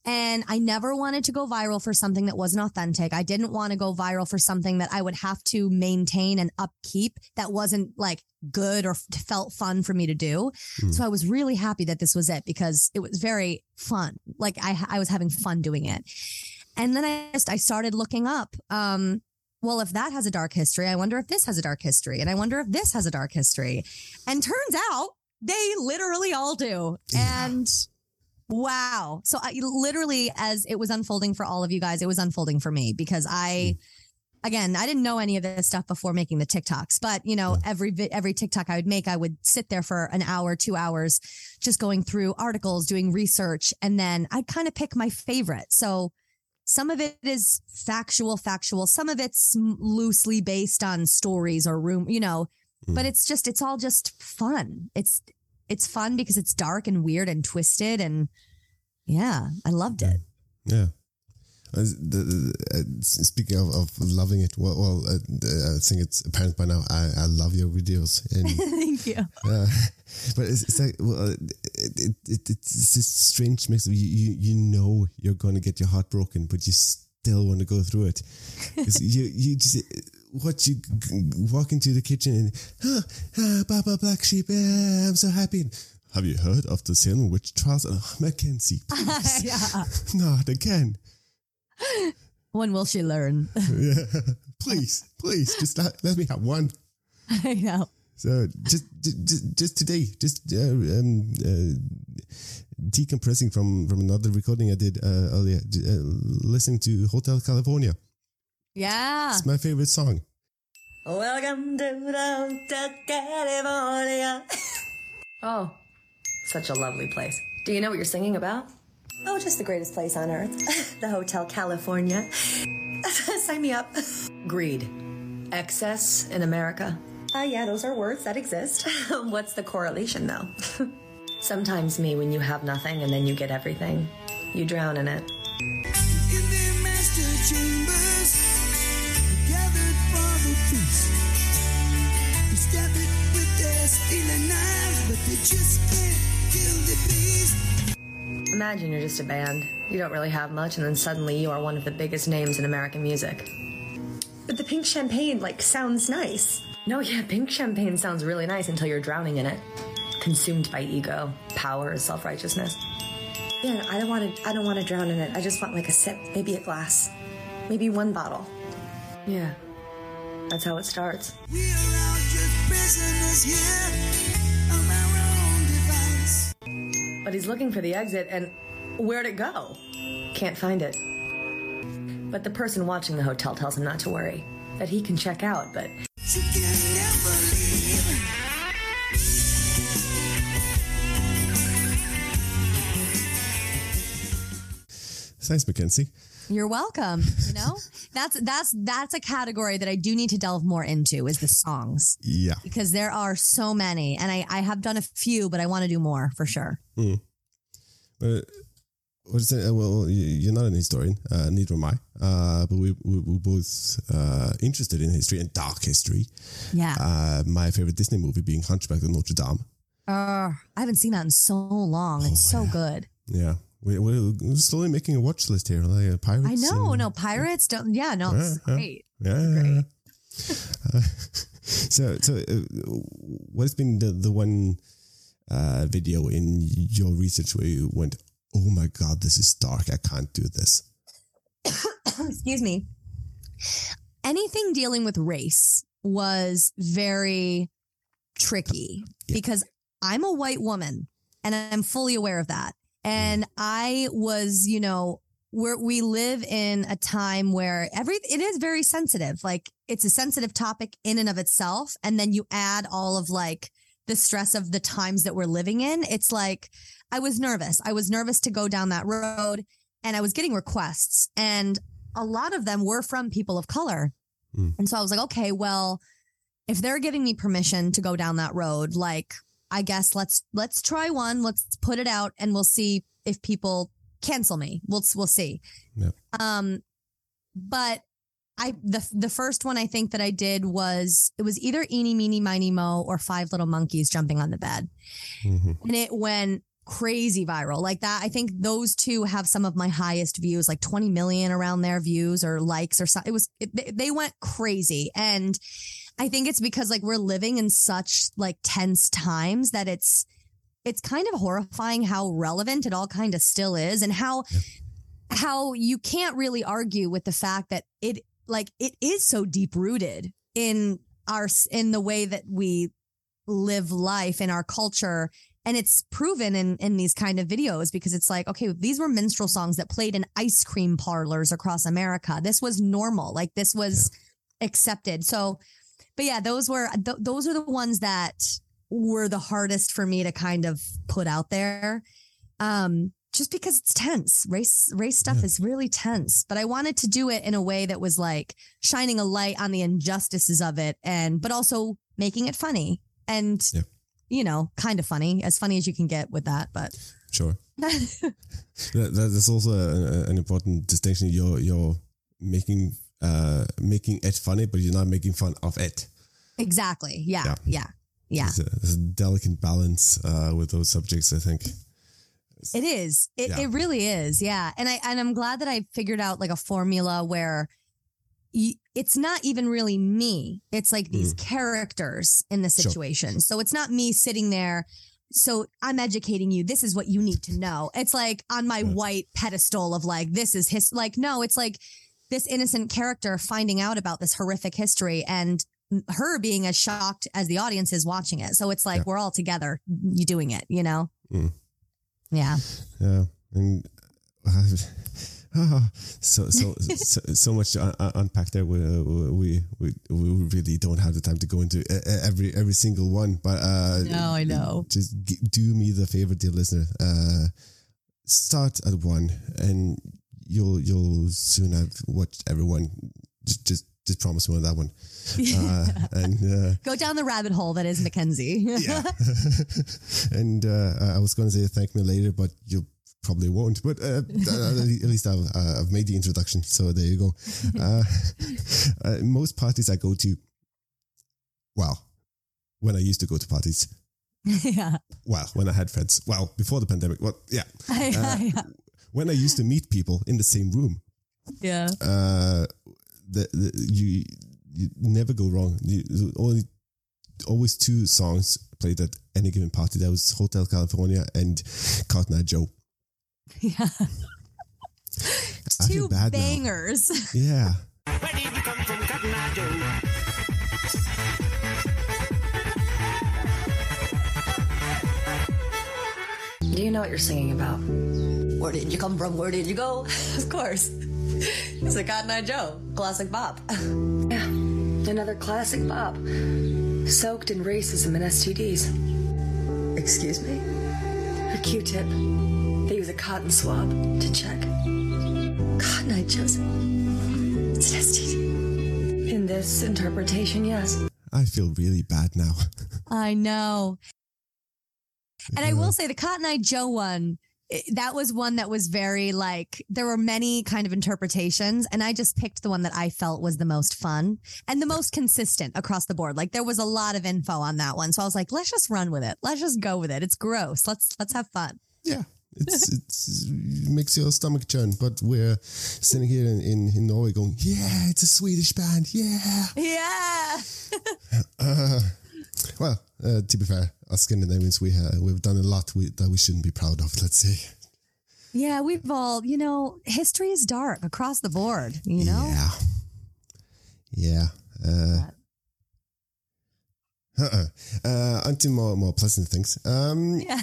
And I never wanted to go viral for something that wasn't authentic. I didn't want to go viral for something that I would have to maintain and upkeep that wasn't like good or felt fun for me to do. So I was really happy that this was it because it was very fun. Like I, I was having fun doing it. And then I just, I started looking up, um, well, if that has a dark history, I wonder if this has a dark history. And I wonder if this has a dark history. And turns out they literally all do. And wow. So I literally, as it was unfolding for all of you guys, it was unfolding for me because I, mm. again, I didn't know any of this stuff before making the TikToks, but you know, every, every TikTok I would make, I would sit there for an hour, two hours, just going through articles, doing research. And then I'd kind of pick my favorite. So, some of it is factual, factual. Some of it's loosely based on stories or room, you know, but mm. it's just, it's all just fun. It's, it's fun because it's dark and weird and twisted. And yeah, I loved it. Yeah. Uh, the, uh, speaking of, of loving it, well, well uh, uh, I think it's apparent by now. I, I love your videos, and Thank you. but it's, it's like well, uh, it, it, it, it's this strange mix of you, you you know you're going to get your heart broken, but you still want to go through it. you you just watch you walk into the kitchen and ah, ah, Baa Baa Black Sheep, yeah, I'm so happy. Have you heard of the Salem witch trials? Oh, Mackenzie, please. yeah. not again. When will she learn? yeah. Please, please, just let, let me have one. I know. So just just just today, just uh, um, uh, decompressing from from another recording I did uh, earlier, uh, listening to Hotel California. Yeah. It's my favorite song. Welcome to Hotel California. oh, such a lovely place. Do you know what you're singing about? Oh, just the greatest place on earth. the Hotel California. Sign me up. Greed. Excess in America. Ah, yeah, those are words that exist. What's the correlation, though? Sometimes, me, when you have nothing and then you get everything, you drown in it. In their master chambers, gathered for the feast. They stab it with their stealing knives, but they just can't kill the beast. Imagine you're just a band. You don't really have much, and then suddenly you are one of the biggest names in American music. But the pink champagne, like, sounds nice. No, yeah, pink champagne sounds really nice until you're drowning in it. Consumed by ego, power, self righteousness. Yeah, I don't want to. I don't want to drown in it. I just want like a sip, maybe a glass, maybe one bottle. Yeah, that's how it starts. But he's looking for the exit, and where'd it go? Can't find it. But the person watching the hotel tells him not to worry, that he can check out, but. Thanks, Mackenzie. You're welcome. You know, that's that's that's a category that I do need to delve more into is the songs Yeah. because there are so many, and I I have done a few, but I want to do more for sure. But what is it? Uh, well, you- you're not an historian, uh, neither am I. Uh, but we, we, we're both uh, interested in history and dark history. Yeah, Uh, my favorite Disney movie being Hunchback of Notre Dame. uh, I haven't seen that in so long. It's so good. Yeah. We, we're slowly making a watch list here. Like uh, pirates. I know. and- No pirates don't. Yeah, no, it's Yeah, yeah. great. Uh, so, so uh, what has been the, the one uh, video in your research where you went, oh my God, this is dark. I can't do this? excuse me, anything dealing with race was very tricky Yeah. because I'm a white woman and I'm fully aware of that. And I was, you know, where we live in a time where every it is very sensitive. Like it's a sensitive topic in and of itself. And then you add all of like the stress of the times that we're living in. It's like I was nervous. I was nervous to go down that road and I was getting requests and a lot of them were from people of color. Mm. And so I was like, okay, well, if they're giving me permission to go down that road, like I guess let's let's try one, let's put it out and we'll see if people cancel me. We'll we'll see. Yep. Um but I the the first one I think that I did was it was either Eeny Meeny Miny Mo or Five Little Monkeys jumping on the bed hmm and it went crazy viral like that i think those two have some of my highest views like 20 million around their views or likes or something it was it, they went crazy and i think it's because like we're living in such like tense times that it's it's kind of horrifying how relevant it all kind of still is and how how you can't really argue with the fact that it like it is so deep rooted in our in the way that we live life in our culture. And it's proven in in these kind of videos because it's like okay these were minstrel songs that played in ice cream parlors across america. This was normal. Like this was accepted. So but yeah those were th- those are the ones that were the hardest for me to kind of put out there um just because it's tense race race stuff Yeah. is really tense but i wanted to do it in a way that was like shining a light on the injustices of it and but also making it funny and Yeah. you know kind of funny as funny as you can get with that but Sure. That, that, that's also an important distinction. You're you're making uh making it funny, but you're not making fun of it. exactly yeah Yeah. yeah yeah, There's a, a delicate balance uh, with those subjects. I think. It is. It, Yeah. it really is. Yeah. And I and I'm glad that I figured out like a formula where it's not even really me. It's like these characters in the Mm. Sure. situation. So it's not me sitting there. So I'm educating you. This is what you need to know. It's like on my Right. white pedestal of like this is his like no, it's like this innocent character finding out about this horrific history and her being as shocked as the audience is watching it. So it's like Yeah. we're all together, you doing it, you know? Mm. Yeah. Yeah, and ah, so so so, so much to un- un- unpack there. We, we we we really don't have the time to go into every every single one, but uh, No, I know. Just g- do me the favor, dear listener. Uh, start at one, and you'll you'll soon have watched everyone. Just just just promise me on that one. Uh, and uh, Go down the rabbit hole that is Mackenzie. yeah. and uh, I was going to say thank me later, but you probably won't. But uh, at least I've, uh, I've made the introduction. So there you go. Uh, uh, most parties I go to, well, when I used to go to parties, yeah. well, when I had friends, well, before the pandemic, well, yeah, yeah. When I used to meet people in the same room, Yeah. uh, the, the you you never go wrong. You, only always two songs played at any given party. That was Hotel California and Cotton Eye Joe. Yeah. I feel Two bad now. bangers. Yeah, Where did you come from, Cotton Eye Joe? Do you know what you're singing about? Where did you come from? Where did you go? of course. It's a Cotton Eye Joe. Classic bop. yeah, another classic bop. Soaked in racism and STDs. Excuse me? A Q-tip. They use a cotton swab to check. Cotton Eye Joe's. It's an STD. In this interpretation, yes. I feel really bad now. I know. And I will say the Cotton Eye Joe one, i- that was one that was very like, there were many kind of interpretations. And I just picked the one that I felt was the most fun and the most consistent across the board. Like there was a lot of info on that one. So I was like, let's just run with it. Let's just go with it. It's gross. Let's, let's have fun. yeah, it's it's it makes your stomach churn. But we're sitting here in, in, in Norway going, yeah, it's a Swedish band. Yeah. Yeah. Uh, well, uh, to be fair, us Scandinavians, we have, we've done a lot we, that we shouldn't be proud of. Let's say. Yeah. We've all, you know, history is dark across the board, you know? Yeah. Yeah. Uh, uh-uh. uh, onto more more pleasant things. Um, Yeah.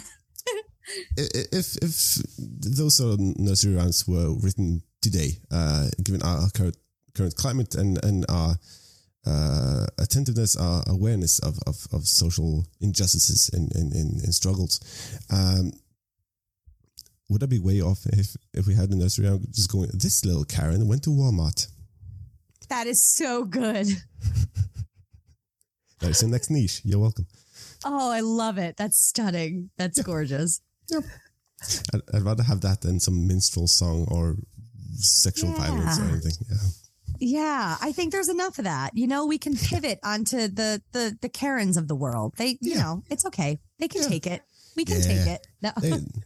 if if those sort of nursery rhymes were written today, uh, given our current current climate and and our uh, attentiveness, our awareness of, of, of social injustices and, and, and, and struggles, um, would I be way off if, if we had the nursery I'm just going, this little Karen went to Walmart? That is so good. That is the next niche. You're welcome. Oh, I love it. That's stunning. That's gorgeous. I'd, I'd rather have that than some minstrel song or sexual violence or anything. Yeah. Yeah, I think there's enough of that. You know, we can pivot onto the the the Karens of the world. They, you Yeah. know, it's okay. They can Yeah. take it. We can Yeah. take it. No.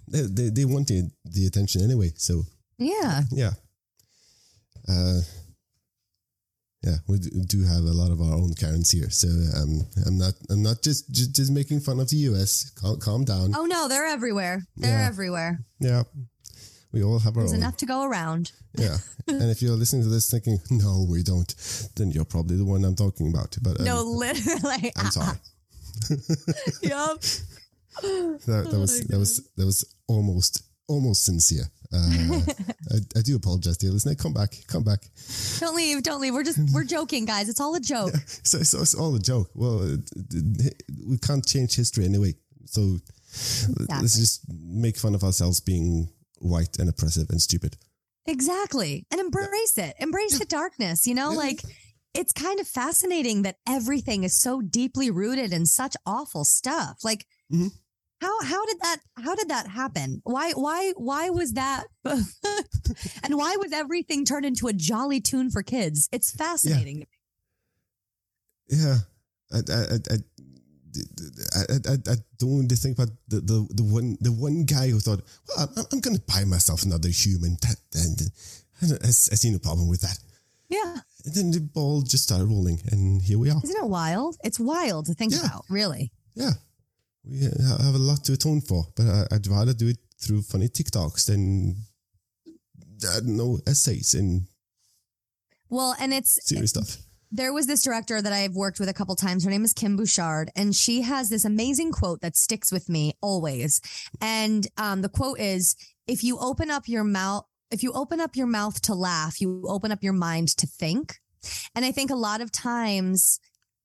They, they, they, want the, the attention anyway. So, yeah. yeah. Uh, yeah, we do have a lot of our own Karens here. So um, I'm not I'm not just, just just making fun of the US. Calm, calm down. Oh no, they're everywhere. They're everywhere. Yeah. We all have our There's own. enough to go around. Yeah. and if you're listening to this thinking, no, we don't, then you're probably the one I'm talking about. But um, no, literally. I'm sorry. yup. That, that was that was that was almost almost sincere. Uh, I, I do apologize, dear listener. Come back, come back. Don't leave. Don't leave. We're just we're joking, guys. It's all a joke. So, so it's all a joke. Well, uh, we can't change history anyway. So let's just make fun of ourselves being white and oppressive and stupid. Exactly. And embrace it. Embrace the darkness. You know, like it's kind of fascinating that everything is so deeply rooted in such awful stuff. Like Mhm. how how did that how did that happen? Why why why was that and why was everything turned into a jolly tune for kids? It's fascinating. Yeah, I, I, I, I, I, I, don't really think about the, the, the one the one guy who thought, well, I'm, I'm going to buy myself another human. That, and I, I, see no problem with that. Yeah. And then the ball just started rolling, and here we are. Isn't it wild? It's wild to think Yeah. about, really. Yeah, we uh, have a lot to atone for, but I, I'd rather do it through funny TikToks than I don't know essays and Well, and it's serious stuff. There was this director that I've worked with a couple times. Her name is Kim Bouchard, and she has this amazing quote that sticks with me always. And um, the quote is, "If you open up your mouth, if you open up your mouth to laugh, you open up your mind to think." And I think a lot of times,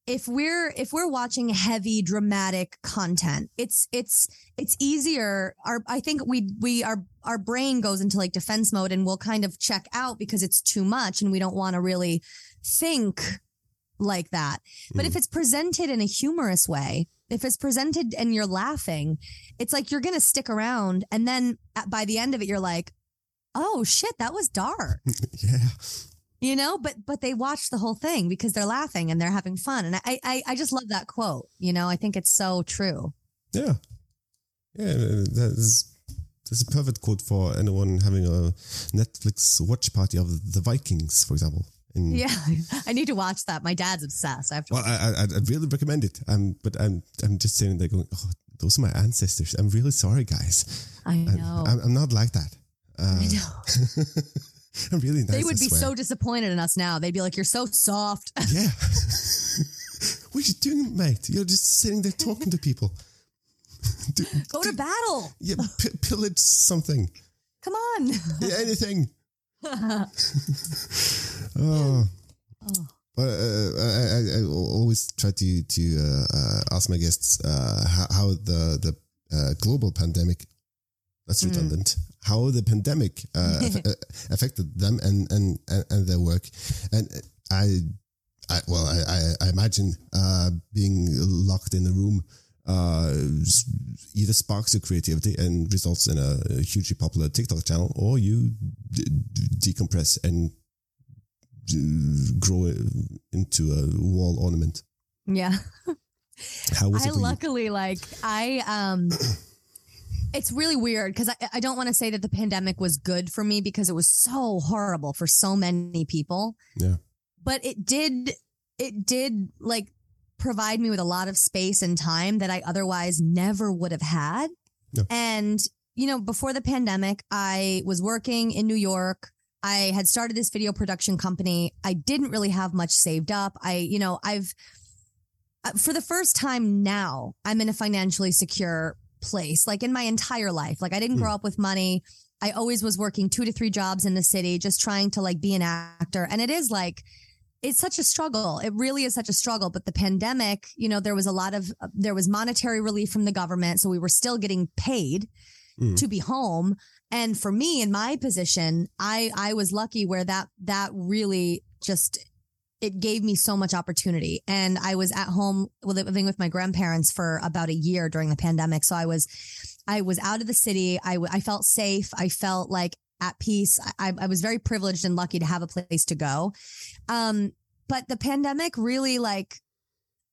if we're if we're watching heavy dramatic content, it's it's it's easier. Our I think we we our our brain goes into like defense mode, and we'll kind of check out because it's too much, and we don't want to really think like that. But if hmm. it's presented in a humorous way, if it's presented and you're laughing, it's like you're going to stick around. And then at, by the end of it, you're like, oh shit, that was dark. Yeah. You know, but but they watch the whole thing because they're laughing and they're having fun. And I I, I just love that quote. You know, I think it's so true. Yeah. Yeah. That is, that's a perfect quote for anyone having a Netflix watch party of the Vikings, for example. In, Yeah, I need to watch that. My dad's obsessed. I have to. Well, I, I, I'd really recommend it. Um, but I'm, I'm just sitting there going, oh, those are my ancestors. I'm really sorry, guys. I I'm- know. I'm, I'm not like that. Uh, I know. I'm really nice. They would be so disappointed in us now. They'd be like, "You're so soft." Yeah. what are you doing, mate? You're just sitting there talking to people. Do, Go to battle. yeah, p- pillage something. Come on. Yeah, anything. Oh. But uh, I, I, I always try to to uh, uh, ask my guests uh, how, how the the uh, global pandemic that's redundant how the pandemic uh, uh, affected them and, and and and their work. And I, I well I I, imagine uh, being locked in a room uh, either sparks your creativity and results in a, hugely popular TikTok channel, or you d- d- decompress and grow it into a wall ornament. Yeah. How was I it you? luckily like I um it's really weird because I, I don't want to say that the pandemic was good for me because it was so horrible for so many people. Yeah. But it did it did like provide me with a lot of space and time that I otherwise never would have had. Yeah. And you know, before the pandemic, I was working in New York. I had started this video production company. I didn't really have much saved up. I, you know, I've uh, for the first time now, I'm in a financially secure place, like in my entire life. Like I didn't grow up with money. I always was working two to three jobs in the city, just trying to like be an actor. And it is like, it's such a struggle. It really is such a struggle. But the pandemic, you know, there was a lot of, there was monetary relief from the government. So we were still getting paid Mm. to be home. And for me in my position, I, I was lucky where that, that really just, it gave me so much opportunity. And I was at home living with my grandparents for about a year during the pandemic. So I was, I was out of the city. I, I felt safe. I felt like at peace. I, I was very privileged and lucky to have a place to go. Um, but the pandemic really like,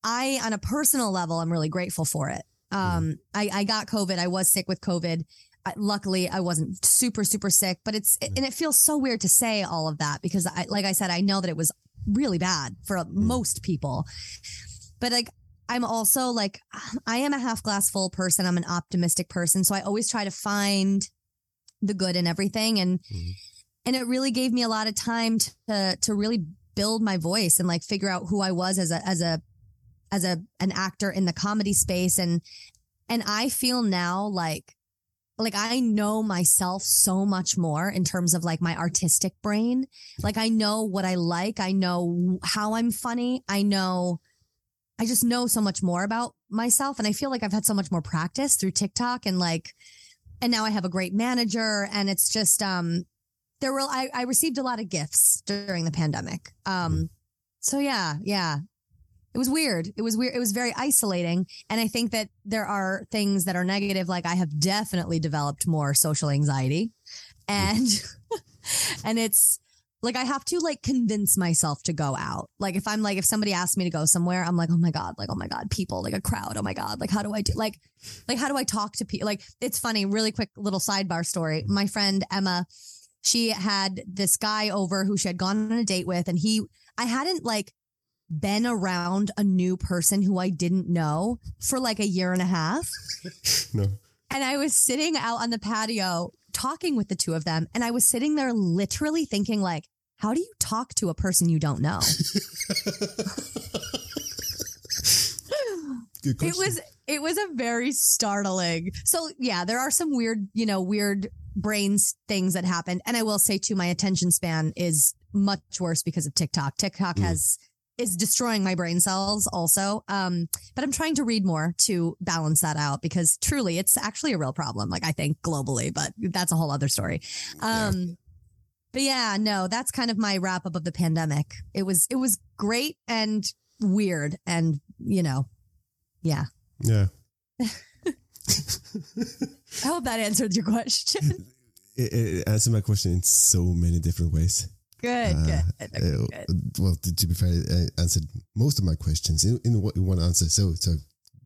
I, on a personal level, I'm really grateful for it. Um, I, I got COVID. I was sick with COVID. I, luckily, I wasn't super, super sick, but it's, and it feels so weird to say all of that because I, like I said, I know that it was really bad for mm. most people. But like, I'm also like, I am a half glass full person. I'm an optimistic person. So I always try to find the good in everything. And, mm-hmm. and it really gave me a lot of time to, to really build my voice and like figure out who I was as a, as a, as a, an actor in the comedy space. And, and I feel now like, like I know myself so much more in terms of like my artistic brain. Like I know what I like. I know how I'm funny. I know, I just know so much more about myself. And I feel like I've had so much more practice through TikTok and like, and now I have a great manager and it's just, um, there were, I, I received a lot of gifts during the pandemic. Um, so yeah, yeah, it was weird. It was weird. It was very isolating. And I think that there are things that are negative. Like I have definitely developed more social anxiety and, and it's like, I have to like convince myself to go out. Like if I'm like, if somebody asks me to go somewhere, I'm like, oh my God, like, oh my God, people, like a crowd. Oh my God. Like, how do I do like, like, how do I talk to people? Like, it's funny, really quick little sidebar story. My friend Emma, she had this guy over who she had gone on a date with and he, I hadn't like, been around a new person who I didn't know for like a year and a half. No. And I was sitting out on the patio talking with the two of them. And I was sitting there literally thinking, like, how do you talk to a person you don't know? It was it was a very startling. So yeah, there are some weird, you know, weird brains things that happened. And I will say too, my attention span is much worse because of TikTok. TikTok Mm. has is destroying my brain cells also. Um, but I'm trying to read more to balance that out because truly it's actually a real problem, like I think globally, but that's a whole other story. Um but yeah, no, that's kind of my wrap up of the pandemic. It was it was great and weird and you know, yeah. yeah. I hope that answered your question. It, it answered my question in so many different ways. Good, Uh, good. uh, good. well, to, be fair, it answered most of my questions in, in one- answer. So, so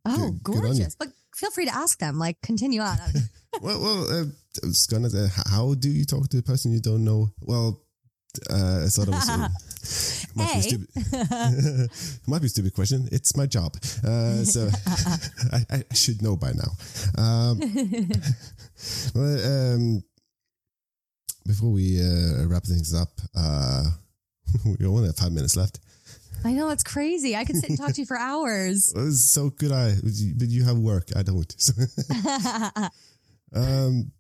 Oh, good- good gorgeous. But feel free to ask them. Like, continue on. well, well, uh, I was gonna say, how do you talk to a person you don't know? Well, uh, I thought it was. Uh, might, be Hey. stupid. might be a stupid question. It's my job, uh, so I, I should know by now. Um, well, um, before we uh, wrap things up, uh, we only have five minutes left. I know it's crazy. I could sit and talk to you for hours. So could I, but you have work. I don't. um,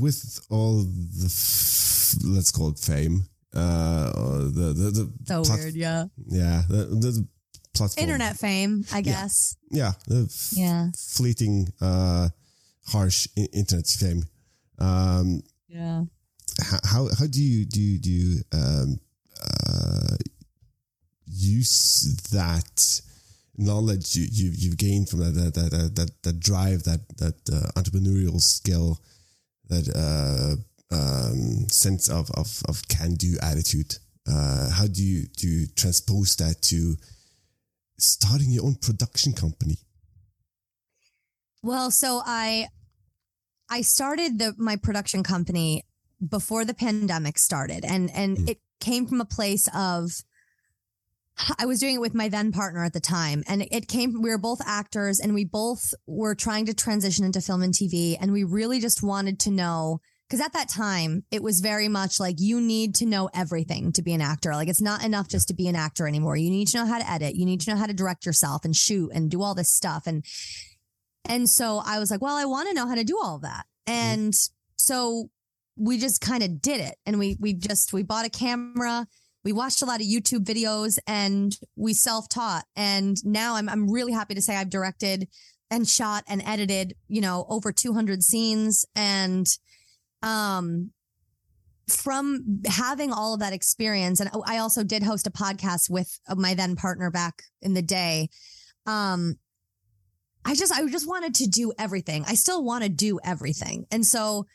with all the f- let's call it fame, uh, the the, the so plat- weird, yeah. yeah, the, the platform, Internet fame, I guess. yeah, the f- Yeah. fleeting, uh, harsh i- internet fame. Um, Yeah. how how do you do you, do you um, uh, use that knowledge you, you you've gained from that that that that, that, that drive that that uh, entrepreneurial skill that uh, um, sense of of, of can do attitude uh, how do you do you transpose that to starting your own production company Well, so I I started the my production company before the pandemic started and and Mm. it came from a place of I was doing it with my then partner at the time and it came we were both actors and we both were trying to transition into film and TV and we really just wanted to know because at that time it was very much like you need to know everything to be an actor. Like it's not enough just to be an actor anymore. You need to know how to edit. You need to know how to direct yourself and shoot and do all this stuff and and so I was like, well, I want to know how to do all that. And so we just kind of did it. And we we just we bought a camera, we watched a lot of YouTube videos and we self-taught. And now I'm I'm really happy to say I've directed and shot and edited, you know, over 200 scenes and um from having all of that experience and I also did host a podcast with my then partner back in the day um I just I just wanted to do everything. I still want to do everything. And so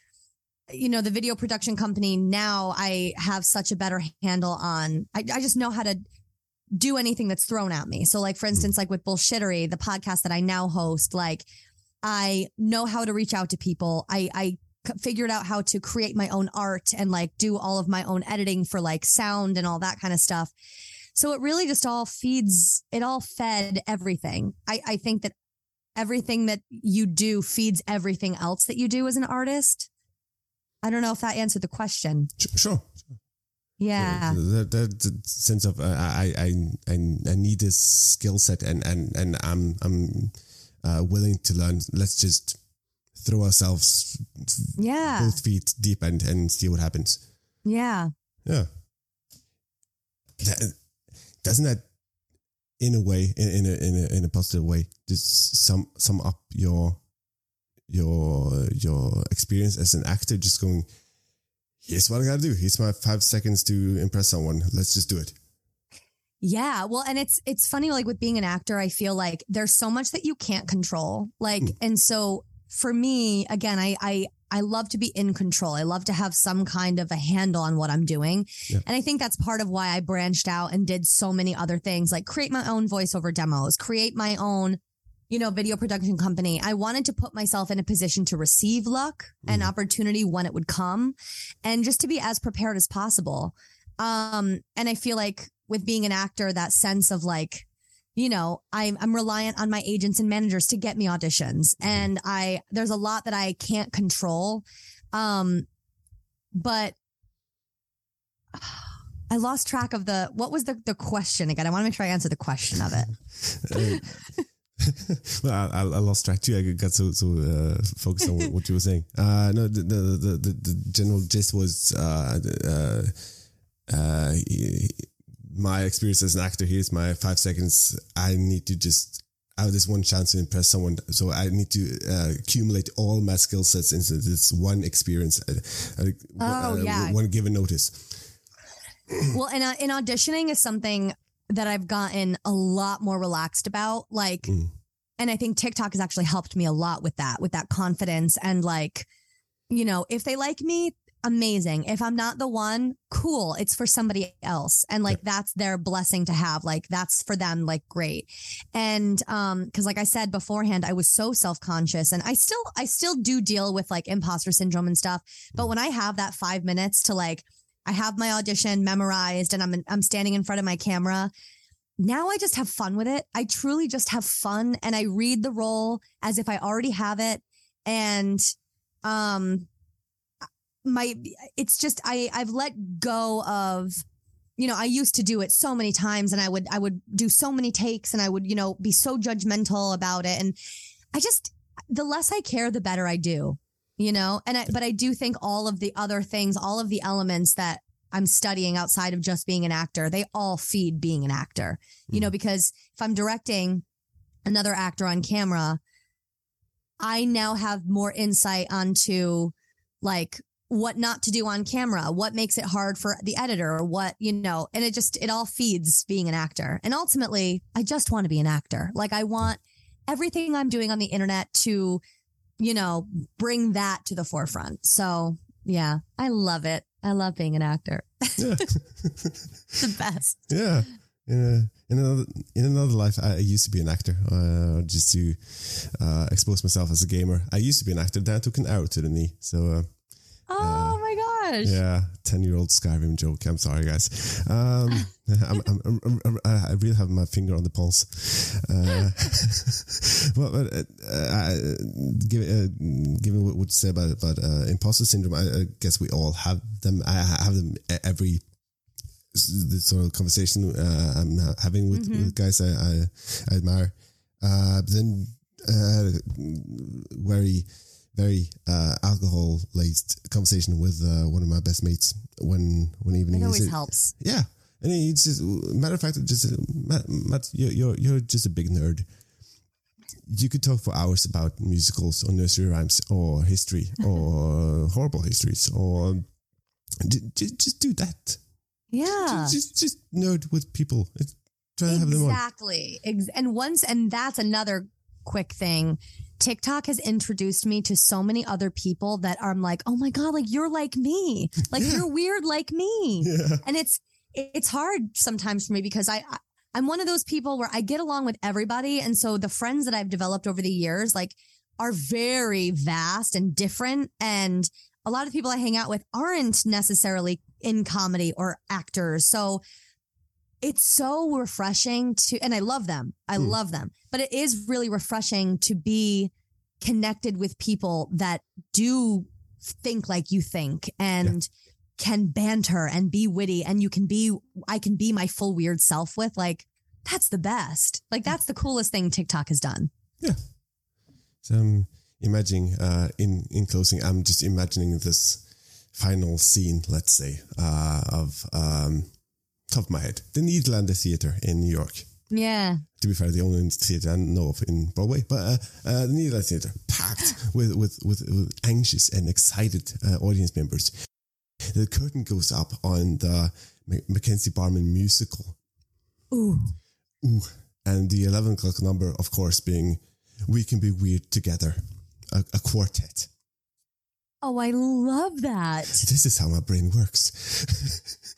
you know, the video production company now I have such a better handle on I, I just know how to do anything that's thrown at me. So like for mm-hmm. instance, like with Bullshittery, the podcast that I now host, like I know how to reach out to people. I, I figured out how to create my own art and like do all of my own editing for like sound and all that kind of stuff. So it really just all feeds, it all fed everything. I, I think that everything that you do feeds everything else that you do as an artist. I don't know if that answered the question. Sure Yeah. that, that, that sense of uh, I, I I I need this skill set and and and I'm I'm uh, willing to learn. Let's just throw ourselves Yeah. both feet deep and and see what happens. Yeah. Yeah. That, doesn't that, in a way, in, in a in a in a positive way, just sum sum up your your your experience as an actor? Just going, here's what I gotta do. Here's my five seconds to impress someone. Let's just do it. Yeah. Well, and it's it's funny like with being an actor, I feel like there's so much that you can't control. Like Mm. and so for me, again, I I I love to be in control. I love to have some kind of a handle on what I'm doing. Yeah. And I think that's part of why I branched out and did so many other things, like create my own voiceover demos, create my own, you know, video production company. I wanted to put myself in a position to receive luck and Mhm. opportunity when it would come and just to be as prepared as possible. Um, and I feel like with being an actor, that sense of like, you know, I'm I'm reliant on my agents and managers to get me auditions. And I there's a lot that I can't control. Um, but I lost track of the what was the the question again. I want to make sure I answer the question of it. well, I, I I lost track too. I got so so uh, focused on what, what you were saying. Uh, no, the the, the the the general gist was uh, uh, uh, my experience as an actor. Here's my five seconds. I need to just. I have this one chance to impress someone, so I need to uh, accumulate all my skill sets into this one experience. Uh, uh, Oh, uh, yeah. one given notice. well, and uh, in auditioning is something that I've gotten a lot more relaxed about. Like, Mm. and I think TikTok has actually helped me a lot with that, with that confidence and like, you know, if they like me, amazing. If I'm not the one, cool. It's for somebody else. And like that's their blessing to have. Like that's for them, like great. And um, because like I said beforehand, I was so self-conscious and I still I still do deal with like imposter syndrome and stuff. But when I have that five minutes to like I have my audition memorized and I'm I'm standing in front of my camera. Now I just have fun with it. I truly just have fun and I read the role as if I already have it and um my it's just I I've let go of you know I used to do it so many times and I would I would do so many takes and I would you know be so judgmental about it. And I just the less I care the better I do you know? And I but I do think all of the other things all of the elements that I'm studying outside of just being an actor they all feed being an actor you know? Mm-hmm. Because if I'm directing another actor on camera I now have more insight onto like what not to do on camera, what makes it hard for the editor, or what, you know, and it just, it all feeds being an actor. And ultimately, I just want to be an actor. Like, I want everything I'm doing on the internet to, you know, bring that to the forefront. So, yeah, I love it. I love being an actor. Yeah. the best. Yeah. In, another in another life, I, I used to be an actor, uh, just to uh, expose myself as a gamer. I used to be an actor. Then I took an arrow to the knee. So uh, Oh my gosh. yeah, ten year old Skyrim joke. I'm sorry, guys. Um, I'm, I'm, I'm, I'm, I really have my finger on the pulse. Uh, well, but, uh, uh, given, uh, given what, what you said about about uh, imposter syndrome, I, I guess we all have them. I have them every the sort of conversation uh, I'm having with, with guys I, I, I admire. Uh, then uh, very very uh, alcohol laced conversation with uh, one of my best mates one one evening. It always said- helps. yeah, and he's just matter of fact, just Matt, Matt you're, you're you're just a big nerd. You could talk for hours about musicals or nursery rhymes or history or horrible histories or just, just do that. Yeah. Just, just just nerd with people. It's- Try to have them on. Exactly. Ex- and once, and that's another quick thing. TikTok has introduced me to so many other people that I'm like, oh my God, like you're like me. Like Yeah. you're weird like me. Yeah. And it's, it's hard sometimes for me because I, I, I'm one of those people where I get along with everybody. And so the friends that I've developed over the years, like, are very vast and different. And a lot of people I hang out with aren't necessarily in comedy or actors. So it's so refreshing to, and I love them. I Hmm. love them, but it is really refreshing to be connected with people that do think like you think and can banter and be witty. And you can be, I can be my full weird self with like, that's the best. Like, that's the coolest thing TikTok has done. Yeah. So I'm imagining, uh, in in closing, I'm just imagining this final scene, let's say, uh, of um, top of my head, the Nederlander Theatre in New York. Yeah. To be fair, the only theatre I know of in Broadway, but uh, uh, the Nederlander Theatre packed with with, with with anxious and excited uh, audience members. The curtain goes up on the Mackenzie Barmen musical. Ooh. Ooh. And the 11 o'clock number, of course, being We Can Be Weird Together, a, a quartet. Oh, I love that. This is how my brain works.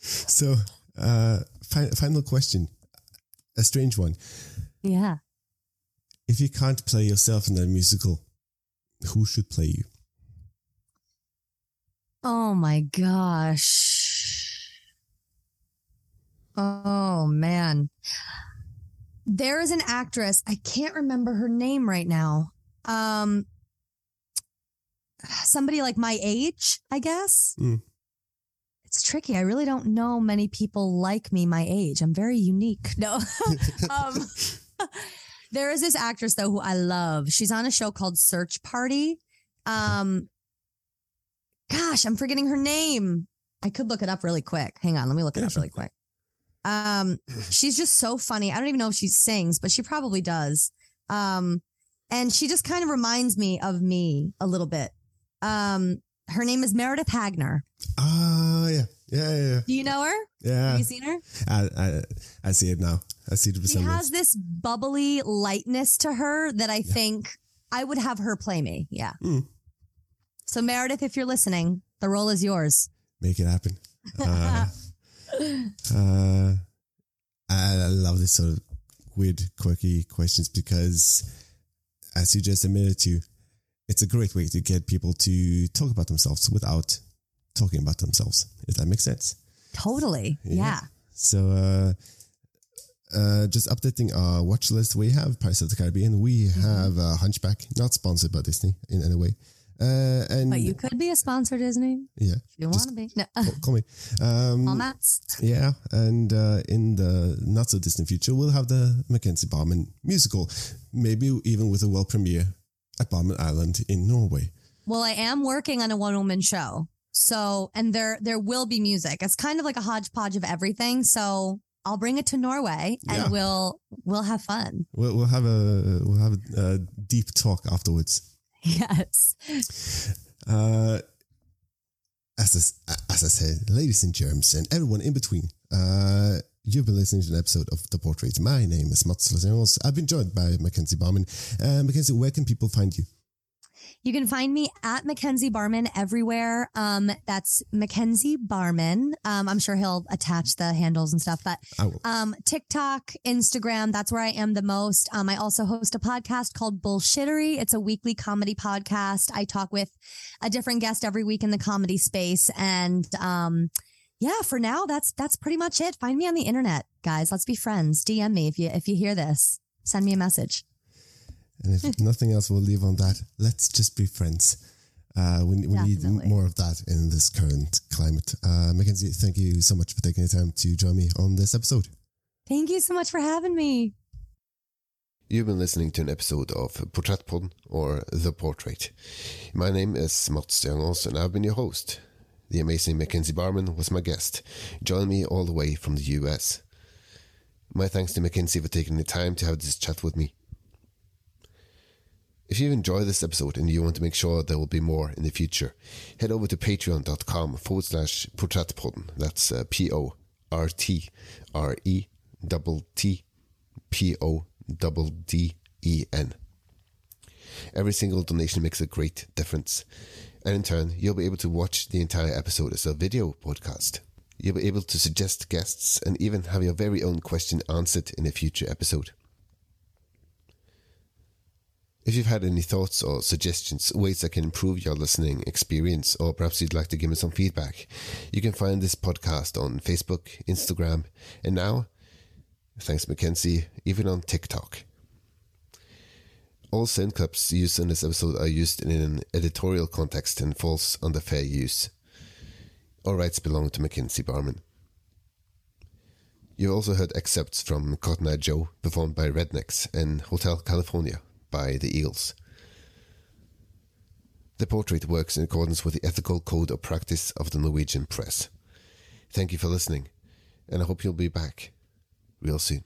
so, uh, fi- final question, a strange one. Yeah. If you can't play yourself in that musical, who should play you? Oh my gosh. Oh man. There is an actress, I can't remember her name right now. Um somebody like my age, I guess. Mm. It's tricky. I really don't know many people like me my age. I'm very unique. No. um, there is this actress though who I love. She's on a show called Search Party. Um gosh, I'm forgetting her name. I could look it up really quick. Hang on, let me look it up really quick. Um she's just so funny. I don't even know if she sings, but she probably does. Um and she just kind of reminds me of me a little bit. Um her name is Meredith Hagner. Ah, yeah, yeah, yeah, yeah. Do you know her? yeah. Have you seen her? I, I, I see it now. I see the She has this bubbly lightness to her that I think I would have her play me. Yeah. Mm. So Meredith, if you're listening, the role is yours. Make it happen. Uh, uh, I, I love this sort of weird, quirky questions because, as you just admitted to, it's a great way to get people to talk about themselves without talking about themselves. If that makes sense. Totally. Yeah. Yeah. So, uh, uh, just updating our watch list. We have Pirates of the Caribbean. We Mm-hmm. have uh, Hunchback, not sponsored by Disney in any way. Uh, and But you could be a sponsor, Disney, yeah, if you want to be. No. call, call me. Um, yeah, and uh, in the not so distant future, we'll have the Mackenzie Barmen musical, maybe even with a world premiere at Barmen Island in Norway. Well, I am working on a one woman show. So, and there, there will be music. It's kind of like a hodgepodge of everything. So I'll bring it to Norway and Yeah. we'll, we'll have fun. We'll, we'll have a we'll have a, deep talk afterwards. Yes. Uh, as I, as I said, ladies and germs, and everyone in between, uh, you've been listening to an episode of The Portrait. My name is Lasse Jangås. I've been joined by Mackenzie Barmen. Uh, Mackenzie, where can people find you? You can find me at Mackenzie Barmen everywhere. Um, that's Mackenzie Barmen. Um, I'm sure he'll attach the handles and stuff, but um, TikTok, Instagram, that's where I am the most. Um, I also host a podcast called Bullshittery. It's a weekly comedy podcast. I talk with a different guest every week in the comedy space. And, um, yeah, for now, that's, that's pretty much it. Find me on the internet, guys. Let's be friends. DM me if you, if you hear this, send me a message. And if nothing else, we'll leave on that. Let's just be friends. Uh, we we need more of that in this current climate. Uh, Mackenzie, thank you so much for taking the time to join me on this episode. Thank you so much for having me. You've been listening to an episode of Portrettpodden or The Portrait. My name is Lasse Jangås and I've been your host. The amazing Mackenzie Barmen was my guest, joining me all the way from the US. My thanks to Mackenzie for taking the time to have this chat with me. If you enjoyed this episode and you want to make sure there will be more in the future, head over to patreon.com forward slash portrettpodden. That's uh, P O R T R E double T P O double D E N. Every single donation makes a great difference. And in turn, you'll be able to watch the entire episode as a video podcast. You'll be able to suggest guests and even have your very own question answered in a future episode. If you've had any thoughts or suggestions, ways that can improve your listening experience, or perhaps you'd like to give me some feedback, you can find this podcast on Facebook, Instagram, and now, thanks Mackenzie, even on TikTok. All sound clips used in this episode are used in an editorial context and falls under fair use. All rights belong to Mackenzie Barmen. You also heard excerpts from Cotton Eye Joe, performed by Rednex, and Hotel California by the Eagles. The portrait works in accordance with the ethical code of practice of the Norwegian press. Thank you for listening, and I hope you'll be back real soon.